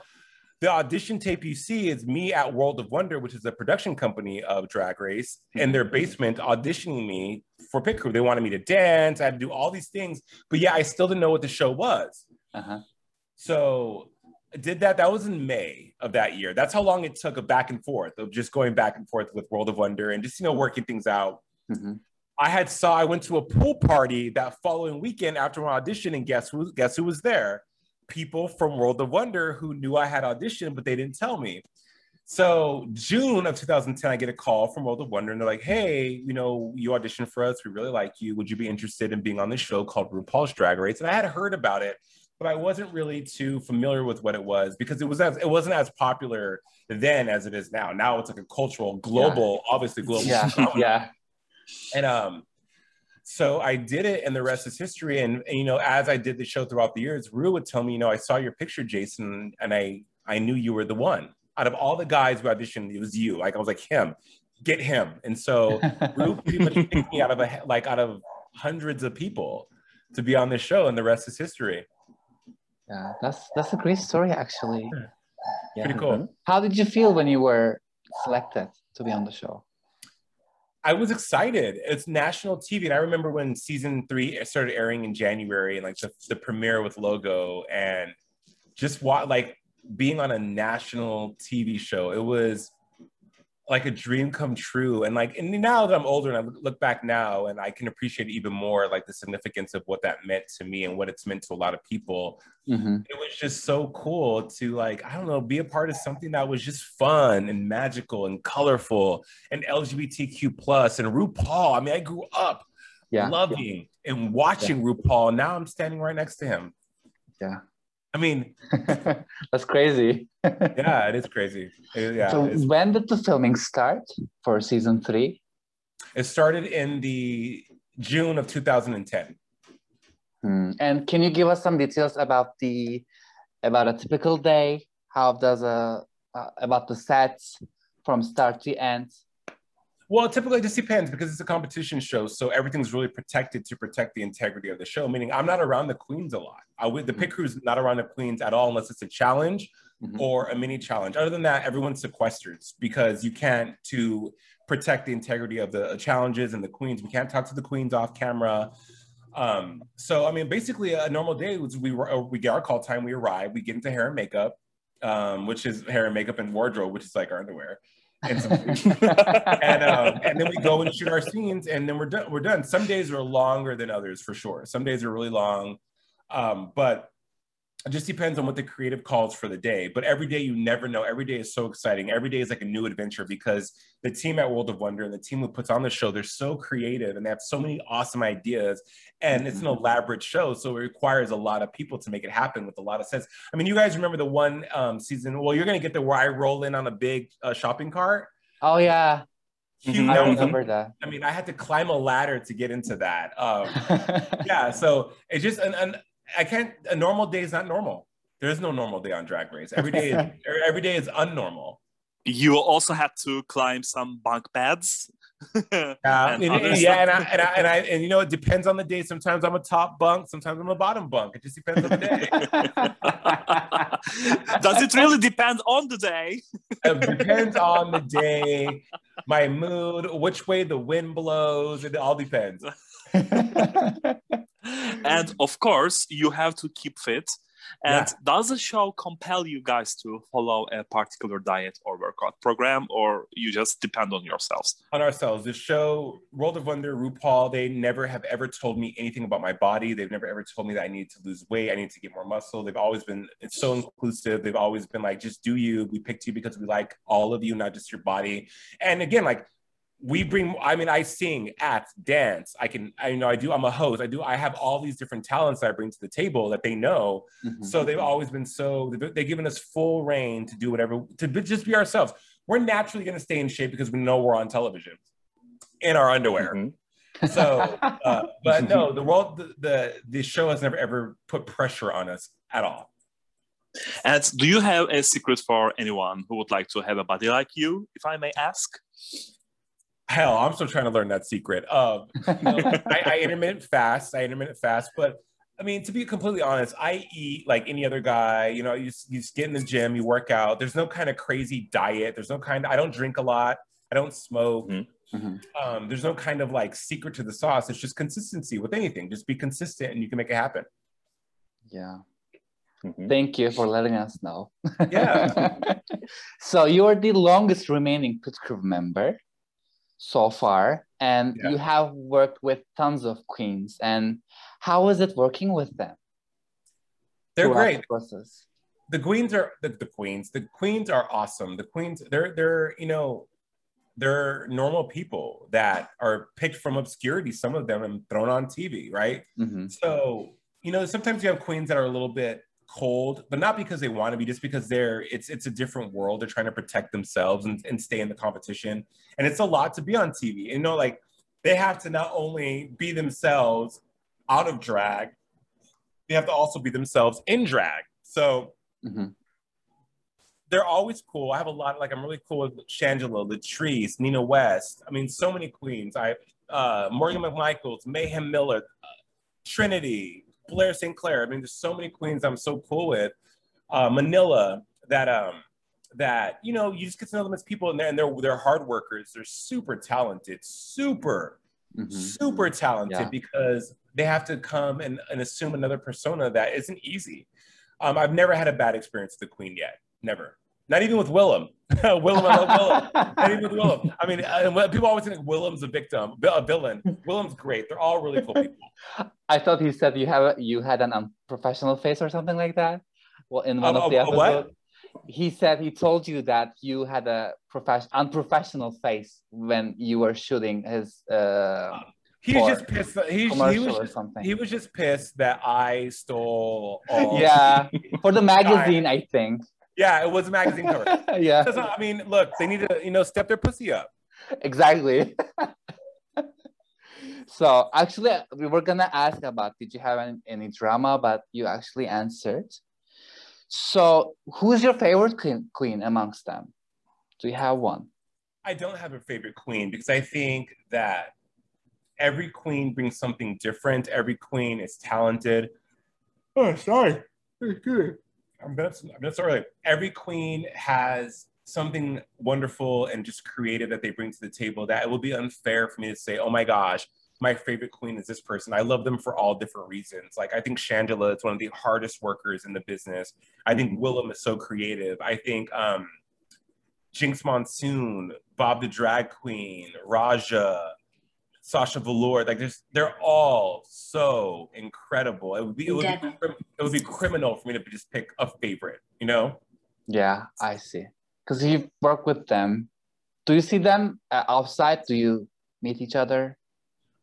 the audition tape you see is me at World of Wonder, which is a production company of Drag Race, in their basement auditioning me for Pit Crew. They wanted me to dance, I had to do all these things, but yeah, I still didn't know what the show was. Uh-huh. So did that. That was in May of that year. That's how long it took a back and forth of just going back and forth with World of Wonder and just you know working things out. Mm-hmm. I had saw I went to a pool party that following weekend after my audition, and guess who guess who was there? People from World of Wonder who knew I had auditioned, but they didn't tell me. So June of 2010, I get a call from World of Wonder, and they're like, "Hey, you know, you auditioned for us. We really like you. Would you be interested in being on this show called RuPaul's Drag Race?" And I had heard about it, but I wasn't really too familiar with what it was because it was as, it wasn't as popular then as it is now. Now it's like a cultural, global, yeah. obviously global. Yeah, yeah. And um, so I did it, and the rest is history. And, and, you know, as I did the show throughout the years, Ru would tell me, you know, I saw your picture, Jason, and I I knew you were the one out of all the guys who auditioned, it was you. Like I was like him, get him. And so Ru pretty much picked me out of a like out of hundreds of people to be on this show, and the rest is history. Yeah, that's that's a great story actually. Yeah. Pretty cool. How did you feel when you were selected to be on the show? I was excited. It's national TV, and I remember when season three started airing in January, and like the, the premiere with Logo, and just what like being on a national TV show. It was like a dream come true. And like, and now that I'm older and I look back now and I can appreciate even more like the significance of what that meant to me and what it's meant to a lot of people. Mm-hmm. It was just so cool to like, I don't know, be a part of something that was just fun and magical and colorful and LGBTQ plus and RuPaul. I mean, I grew up yeah. loving yeah. and watching yeah. RuPaul. Now I'm standing right next to him. Yeah. I mean, that's crazy. yeah, it is crazy. It, yeah. So when did the filming start for season three? It started in the June of 2010. Hmm. And can you give us some details about the about a typical day? How does a uh, about the sets from start to end? Well, typically it just depends because it's a competition show, so everything's really protected to protect the integrity of the show. Meaning, I'm not around the queens a lot. I would the pit crew's not around the queens at all unless it's a challenge mm-hmm. or a mini challenge. Other than that, everyone's sequestered because you can't to protect the integrity of the challenges and the queens. We can't talk to the queens off camera. Um, so I mean, basically, a normal day was we were we get our call time, we arrive, we get into hair and makeup, um, which is hair and makeup and wardrobe, which is like our underwear and some and, um, and then we go and shoot our scenes and then we're done we're done. Some days are longer than others for sure. Some days are really long um, but it just depends on what the creative calls for the day. But every day you never know. Every day is so exciting. Every day is like a new adventure because the team at World of Wonder and the team who puts on the show, they're so creative and they have so many awesome ideas. And it's an mm-hmm. elaborate show. So it requires a lot of people to make it happen with a lot of sense. I mean, you guys remember the one um, season? Well, you're going to get the where I roll in on a big uh, shopping cart. Oh, yeah. Mm-hmm. I remember that. I mean, I had to climb a ladder to get into that. Um, yeah, so it's just an, an I can't. A normal day is not normal. There is no normal day on Drag Race. Every day, is, every day is unnormal. You also had to climb some bunk beds. yeah, and, and, yeah, and I, and I, and I and you know it depends on the day. Sometimes I'm a top bunk, sometimes I'm a bottom bunk. It just depends on the day. Does it really depend on the day? it depends on the day, my mood, which way the wind blows. It all depends. And of course, you have to keep fit. And yeah. does the show compel you guys to follow a particular diet or workout program, or you just depend on yourselves? On ourselves. The show, World of Wonder, RuPaul, they never have ever told me anything about my body. They've never ever told me that I need to lose weight, I need to get more muscle. They've always been, it's so inclusive. They've always been like, just do you. We picked you because we like all of you, not just your body. And again, like, we bring i mean i sing act dance. I can i you know i do i'm a host. I do i have all these different talents that i bring to the table that they know. Mm-hmm. so they've always been so they've given us full reign to do whatever to be, just be ourselves. We're naturally going to stay in shape because we know we're on television in our underwear. Mm-hmm. so uh, but no the world the, the the show has never ever put pressure on us at all. And do you have a secret for anyone who would like to have a body like you if i may ask Hell, I'm still trying to learn that secret. Um, you know, I, I intermittent fast. I intermittent fast, but I mean, to be completely honest, I eat like any other guy. You know, you, you just get in the gym, you work out. There's no kind of crazy diet. There's no kind. Of, I don't drink a lot. I don't smoke. Mm-hmm. mm-hmm. Um, there's no kind of like secret to the sauce. It's just consistency with anything. Just be consistent, and you can make it happen. Yeah. Mm-hmm. Thank you for letting us know. Yeah. so you are the longest remaining pit crew member so far, and yeah. you have worked with tons of queens. And how is it working with them? They're great. The, the queens are the, the queens. The queens are awesome. The queens, they're they're you know, they're normal people that are picked from obscurity. Some of them and thrown on TV, right? Mm-hmm. So you know, sometimes you have queens that are a little bit cold, but not because they want to be, just because they're it's it's a different world. They're trying to protect themselves and, and stay in the competition. And it's a lot to be on TV. You know, like they have to not only be themselves out of drag, they have to also be themselves in drag. So mm-hmm. they're always cool. I have a lot, like I'm really cool with Shangela, Latrice, Nina West. I mean, so many queens. I uh Morgan McMichaels, Mayhem Miller, uh, Trinity, Blair St. Clair. I mean, there's so many queens I'm so cool with. Uh, Manila, that um, that you know, you just get to know them as people, and they're and they're, they're hard workers. They're super talented, super, mm-hmm. super talented yeah. because they have to come and, and assume another persona that isn't easy. Um, I've never had a bad experience with the Queen yet. Never. Not even with Willam. Willam, I love Willam. Not even with Willam. I mean, uh, people always think Willam's a victim, a villain. Willam's great. They're all really cool people. I thought he said you have you had an unprofessional face or something like that. Well, in one um, of the episodes, he said he told you that you had a profession unprofessional face when you were shooting his. Uh, He's just pissed. He, he was just, he was just pissed that I stole. yeah, for the magazine, I think. Yeah, it was a magazine cover. yeah. I mean, look, they need to, you know, step their pussy up. Exactly. so actually, we were gonna ask about did you have any, any drama, but you actually answered. So, who's your favorite queen, queen amongst them? Do you have one? I don't have a favorite queen because I think that every queen brings something different. Every queen is talented. Oh, sorry. I'm gonna, I'm gonna start early. Every queen has something wonderful and just creative that they bring to the table that it will be unfair for me to say, oh my gosh, my favorite queen is this person. I love them for all different reasons. Like I think Shangela is one of the hardest workers in the business. I think Willam is so creative. I think um, Jinkx Monsoon, Bob the Drag Queen, Raja, Sasha Velour, like there's, they're all so incredible. It would be, it would be, it would be criminal for me to just pick a favorite, you know? Yeah, I see. Because you work with them. Do you see them uh, outside? Do you meet each other?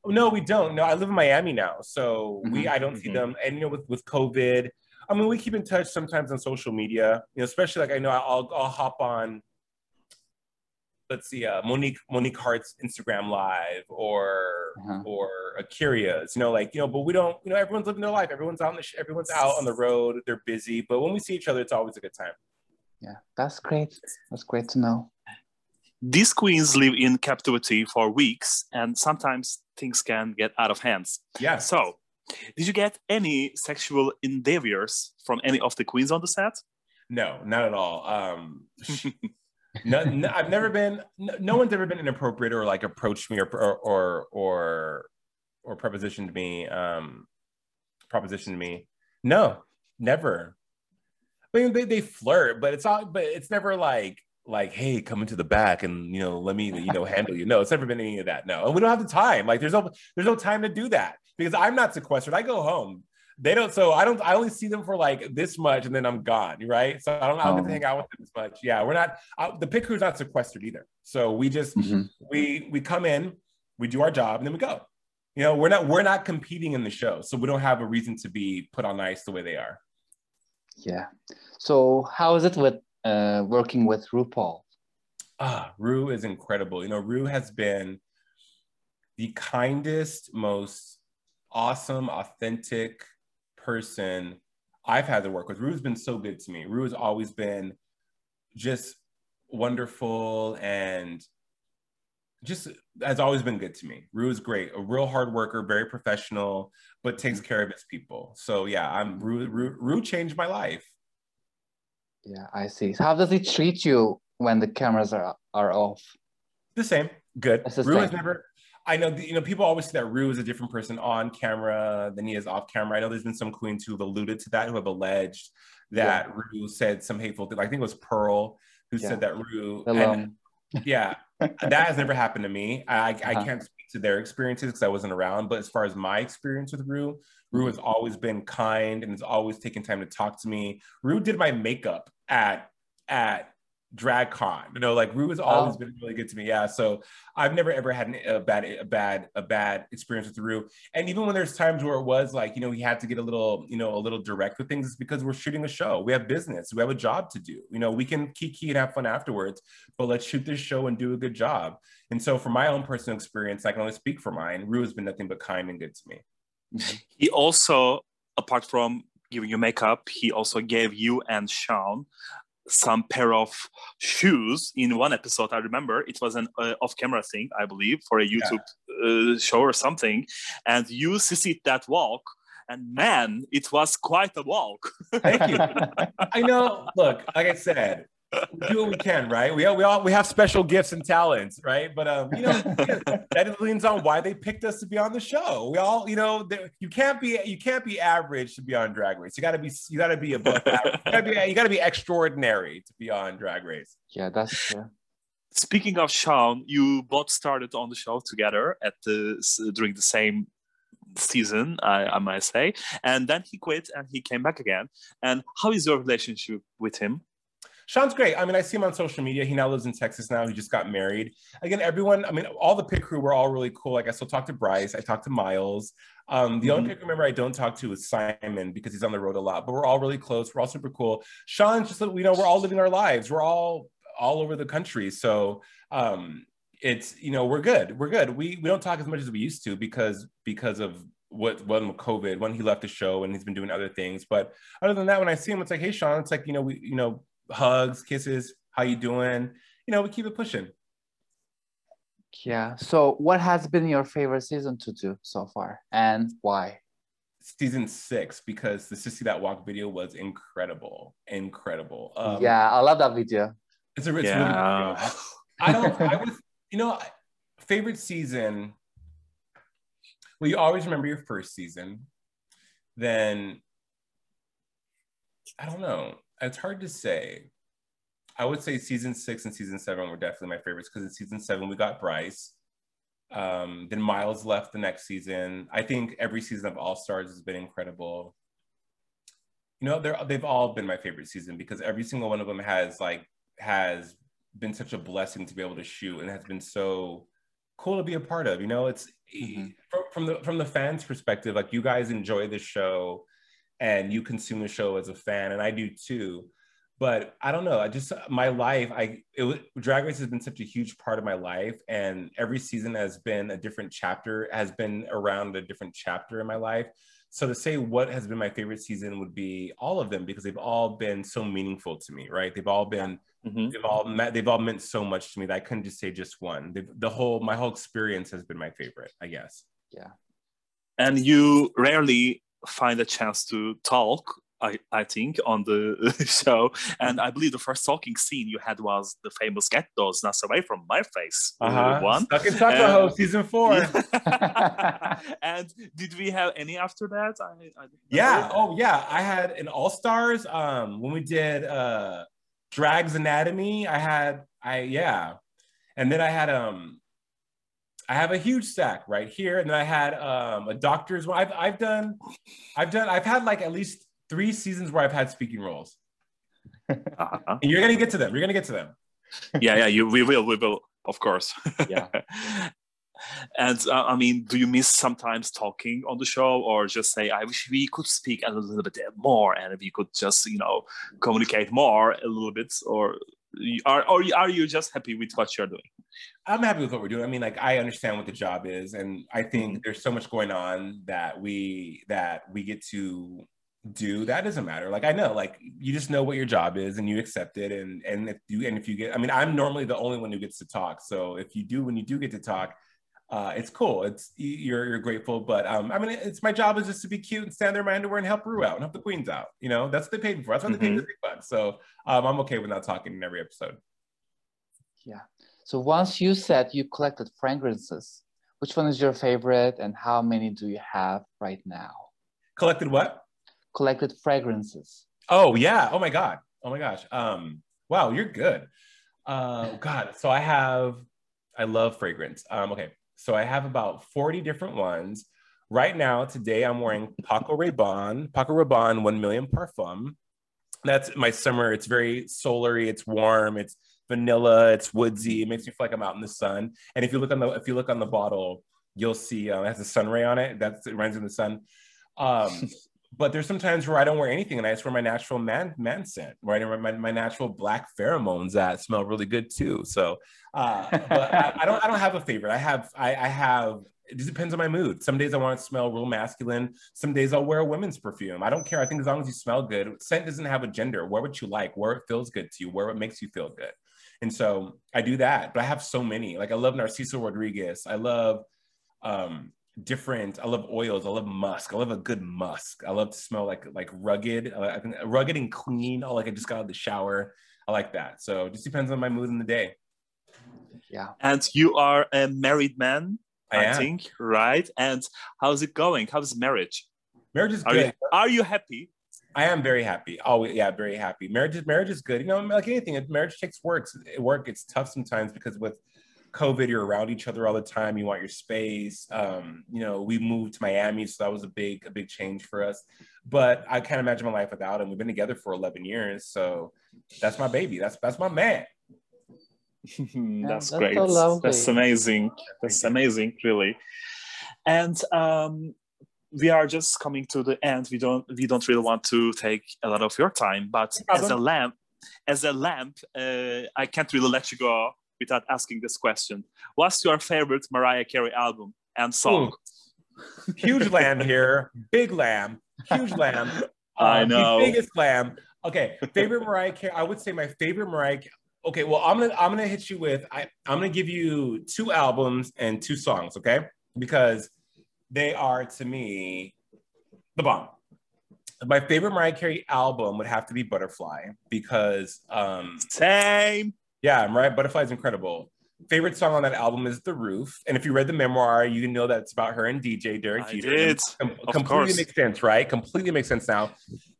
No, we don't. No, I live in Miami now, so mm-hmm. we I don't mm-hmm. see them. And you know, with with COVID, I mean, we keep in touch sometimes on social media. You know, especially like I know I'll I'll hop on let's see, uh, Monique Monique Hart's Instagram live or uh-huh. or Akira's, you know, like you know, but we don't, you know, everyone's living their life. Everyone's out on the sh- everyone's out on the road. They're busy, but when we see each other, it's always a good time. Yeah, that's great. That's great to know. These queens live in captivity for weeks, and sometimes things can get out of hands. Yeah. So, did you get any sexual endeavors from any of the queens on the set? No, not at all. Um, no, no, I've never been. No, no, one's ever been inappropriate or like approached me or or or or, or propositioned me. Um, propositioned me. No, never. I mean, they, they flirt, but it's all. But it's never like like, hey, come into the back and you know, let me you know handle you. No, it's never been any of that. No, and we don't have the time. Like, there's no there's no time to do that because I'm not sequestered. I go home they don't so i don't i only see them for like this much and then i'm gone right? So i don't, I don't get to hang out with them as much. Yeah we're not uh, the pit crew's not sequestered either. So we just mm-hmm. we we come in we do our job and then we go. You know we're not we're not competing in the show so we don't have a reason to be put on ice the way they are. Yeah. So how is it with uh working with rupaul? Ah ru is incredible. You know ru has been the kindest most awesome authentic person I've had to work with. Ru's been so good to me. Ru has always been just wonderful and just has always been good to me. Ru is great, a real hard worker, very professional, but takes care of his people. So yeah, I'm Ru. Ru, Ru changed my life. Yeah, I see. How does he treat you when the cameras are are off? The same. Good. The Ru same. has never. I know you know people always say that Rue is a different person on camera than he is off camera. I know there's been some queens who have alluded to that, who have alleged that yeah. Rue said some hateful thing. I think it was Pearl who yeah. said that Rue. And, yeah, that has never happened to me. I, uh-huh. I can't speak to their experiences because I wasn't around. But as far as my experience with Rue, Rue has always been kind and has always taken time to talk to me. Rue did my makeup at at DragCon. You know, like Rue has always oh. been really good to me. Yeah, so I've never ever had a bad a bad a bad experience with Rue. And even when there's times where it was like, you know, he had to get a little, you know, a little direct with things, it's because we're shooting a show. We have business. We have a job to do. You know, we can kiki and have fun afterwards, but let's shoot this show and do a good job. And so, for my own personal experience, I can only speak for mine. Rue has been nothing but kind and good to me. He also, apart from giving you makeup, he also gave you and Sean some pair of shoes in one episode. I remember it was an uh, off-camera thing i believe for a youtube yeah. uh, show or something. And you see that walk and man it was quite a walk. Thank you. I know. Look like i said we do what we can, right? We all, we all we have special gifts and talents, right? But um, you know, that leans on why they picked us to be on the show. We all, you know, you can't be you can't be average to be on Drag Race. You got to be you got to be above average. You got to be you got to be extraordinary to be on Drag Race. Yeah, that's true. Speaking of Sean, you both started on the show together at the during the same season, I, I might say, and then he quit and he came back again. And how is your relationship with him? Sean's great. I mean, I see him on social media. He now lives in Texas now. He just got married. Again, everyone, I mean, all the pit crew were all really cool. Like I still talk to Bryce. I talk to Miles. Um, the mm-hmm. only pit crew member I don't talk to is Simon because he's on the road a lot, but we're all really close. We're all super cool. Sean's just, you know, we're all living our lives. We're all all over the country. So um, it's, you know, we're good. We're good. We, we don't talk as much as we used to because, because of what when COVID, when he left the show and he's been doing other things. But other than that, when I see him, it's like, hey Sean, it's like, you know, we, you know, hugs, kisses, how you doing? You know, we keep it pushing. Yeah. So what has been your favorite season to do so far and why? Season six, because the Sissy That Walk video was incredible. Incredible. Um, yeah, I love that video. It's a it's yeah. really I don't I was, you know, favorite season. Well, you always remember your first season. Then I don't know it's hard to say. I would say season six and season seven were definitely my favorites because in season seven we got Bryce. Um, then Miles left the next season. I think every season of All Stars has been incredible. You know, they're they've all been my favorite season because every single one of them has like has been such a blessing to be able to shoot and has been so cool to be a part of. You know, it's mm-hmm. from, from the from the fans' perspective, like you guys enjoy the show and you consume the show as a fan, and I do too. But I don't know. I just my life. I it was, Drag Race has been such a huge part of my life, and every season has been a different chapter. Has been around a different chapter in my life. So to say what has been my favorite season would be all of them because they've all been so meaningful to me. Right? They've all been. Mm-hmm. They've all met, they've all meant so much to me that I couldn't just say just one. They've, the whole my whole experience has been my favorite, I guess. Yeah. And you rarely find a chance to talk I, I think on the show. And i believe the first talking scene you had was the famous get those nuts away from my face uh-huh. one. Stuck in Tuckahoe season four. And did we have any after that? I, I yeah. Oh yeah. I had an all-stars um when we did uh drags anatomy i had i yeah. And then i had um I have a huge stack right here, and then I had um, a doctor's one. I've I've done, I've done, I've had like at least three seasons where I've had speaking roles. Uh-huh. You're gonna get to them. You're gonna get to them. yeah, yeah, you we will, we will, of course. Yeah. and uh, I mean, do you miss sometimes talking on the show, or just say, "I wish we could speak a little bit more, and we could just, you know, communicate more a little bit," or are or are you just happy with what you're doing? I'm happy with what we're doing. I mean, like I understand what the job is, and I think mm-hmm. there's so much going on that we that we get to do. That doesn't matter. Like I know, like you just know what your job is, and you accept it. And and if you and if you get, I mean, I'm normally the only one who gets to talk. So if you do, when you do get to talk, uh, it's cool. It's you're you're grateful, but um, I mean, it's my job is just to be cute and stand there in my underwear and help Rue out and help the queens out. You know, that's what they paid me for. That's what mm-hmm. they paid me the bucks. So um, I'm okay with not talking in every episode. Yeah. So once you said you collected fragrances, which one is your favorite and how many do you have right now? Collected what? Collected fragrances. Oh yeah. Oh my god. Oh my gosh. Um. Wow, you're good. Uh. God. So I have. I love fragrance. Um. Okay. So I have about forty different ones. Right now, today I'm wearing Paco Rabanne, Paco Rabanne 1 Million Parfum. That's my summer. It's very solary. It's warm. It's vanilla. It's woodsy. It makes me feel like I'm out in the sun. And if you look on the if you look on the bottle, you'll see um, it has a sun ray on it. That's it runs in the sun. Um, but there's some times where I don't wear anything and I just wear my natural man man scent, right? And my, my natural black pheromones that smell really good too. So, uh, but I, I, don't I don't have a favorite. I have I, I have it just depends on my mood. Some days I want to smell real masculine. Some days I'll wear a women's perfume. I don't care. I think as long as you smell good, scent doesn't have a gender. Wear what you like, where it feels good to you, where it makes you feel good. And so I do that. But I have so many. Like I love Narciso Rodriguez. I love um, different. I love oils. I love musk. I love a good musk. I love to smell like like rugged, uh, rugged and clean. Oh, like I just got out of the shower. I like that. So it just depends on my mood in the day. Yeah. And you are a married man. I, I think, right? And how's it going? How's marriage? Marriage is are good. You, are you happy? I am very happy. Oh yeah, very happy. Marriage is marriage is good. You know, like anything, marriage takes work. Work. It's tough sometimes because with COVID, you're around each other all the time. You want your space. Um, you know, we moved to Miami, so that was a big, a big change for us. But I can't imagine my life without him. We've been together for 11 years, so that's my baby. That's that's my man. that's, that's, great. So that's amazing. That's amazing, really. And um, we are just coming to the end. We don't we don't really want to take a lot of your time, but as a lamp, as a lamp, uh, I can't really let you go without asking this question. What's your favorite Mariah Carey album and song? Ooh. Huge lamb here, big lamb, huge lamb. I um, know, biggest lamb. Okay, favorite Mariah Carey. I would say my favorite Mariah okay, well, I'm gonna I'm gonna hit you with I, I'm gonna give you two albums and two songs, okay? Because they are to me the bomb. My favorite Mariah Carey album would have to be Butterfly because um same. Yeah, Mariah Butterfly is incredible. Favorite song on that album is The Roof. And if you read the memoir, you know that it's about her and DJ Derek Jeter. Did. Com- completely course. makes sense, right? Completely makes sense now.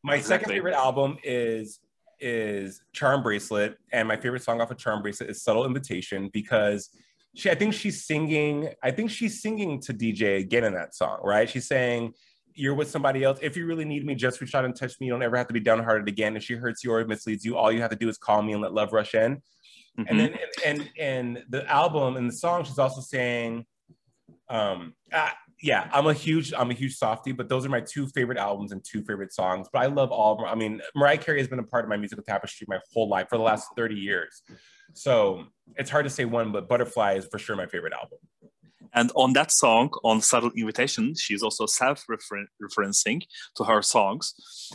My exactly. second favorite album is is Charm Bracelet, and my favorite song off of Charm Bracelet is Subtle Invitation because she, I think she's singing, I think she's singing to DJ again in that song, right? She's saying, You're with somebody else. If you really need me, just reach out and touch me. You don't ever have to be downhearted again. If she hurts you or misleads you, all you have to do is call me and let love rush in. Mm-hmm. And then, and, and, and the album and the song, she's also saying, um, ah, yeah, I'm a huge I'm a huge softie, but those are my two favorite albums and two favorite songs. But I love all. I mean, Mariah Carey has been a part of my musical tapestry my whole life for the last 30 years. So it's hard to say one, but Butterfly is for sure my favorite album. And on that song, on Subtle Invitation, she's also self-referencing to her songs.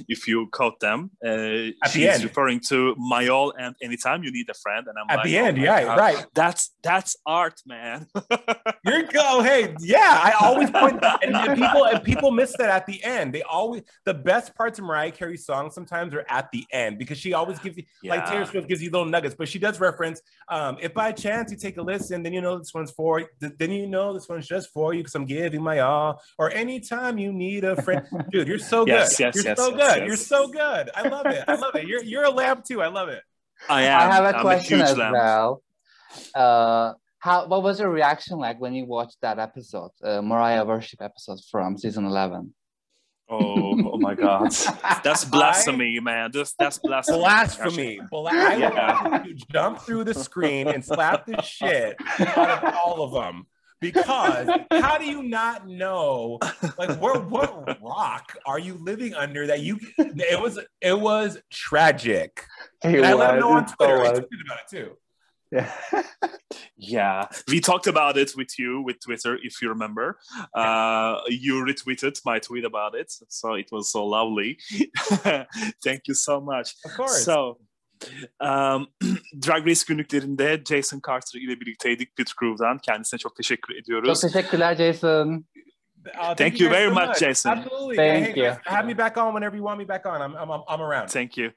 If you quote them, uh, she's referring to My All and Anytime You Need a Friend. And I'm at like, the end, oh yeah, God. right. That's that's art, man. You're go. Hey, yeah. I always point and, and, people and people miss that at the end. They always the best parts of Mariah Carey's songs sometimes are at the end because she always gives you yeah. like Taylor Swift gives you little nuggets, but she does reference. Um, if by chance you take a listen, then you know this one's for. Then you know this one's just for you because I'm giving my all. Or anytime you need a friend, dude, you're so good. yes, yes, you're yes, so yes, good. Yes. You're so good. I love it. I love it. You're you're a lamb too. I love it. I am. I have a I'm question a as lamb. well. Uh, how what was your reaction like when you watched that episode, uh, Mariah worship episode from season eleven? Oh, oh my God. That's blasphemy, I, man. That's, that's blasphemy. Blasphemy. Bla- I want you to jump through the screen and slap the shit out of all of them. Because how do you not know like what what rock are you living under that you it was it was tragic. It I was, let him know on Twitter. so I was. tweeted about it too. Yeah. Yeah, we talked about it with you with Twitter, if you remember. Uh, you retweeted my tweet about it, so it was so lovely. Thank you so much. Of course. So, um, Drag Race günlüklerinde Jason Carter ile birlikteydik Pit Crew'dan. Kendisine çok teşekkür ediyoruz. Çok teşekkürler Jason. Uh, Thank you guys very so much, Jason. Absolutely. Thank Hey, you. Have me back on whenever you want me back on. I'm I'm, I'm around. Thank you.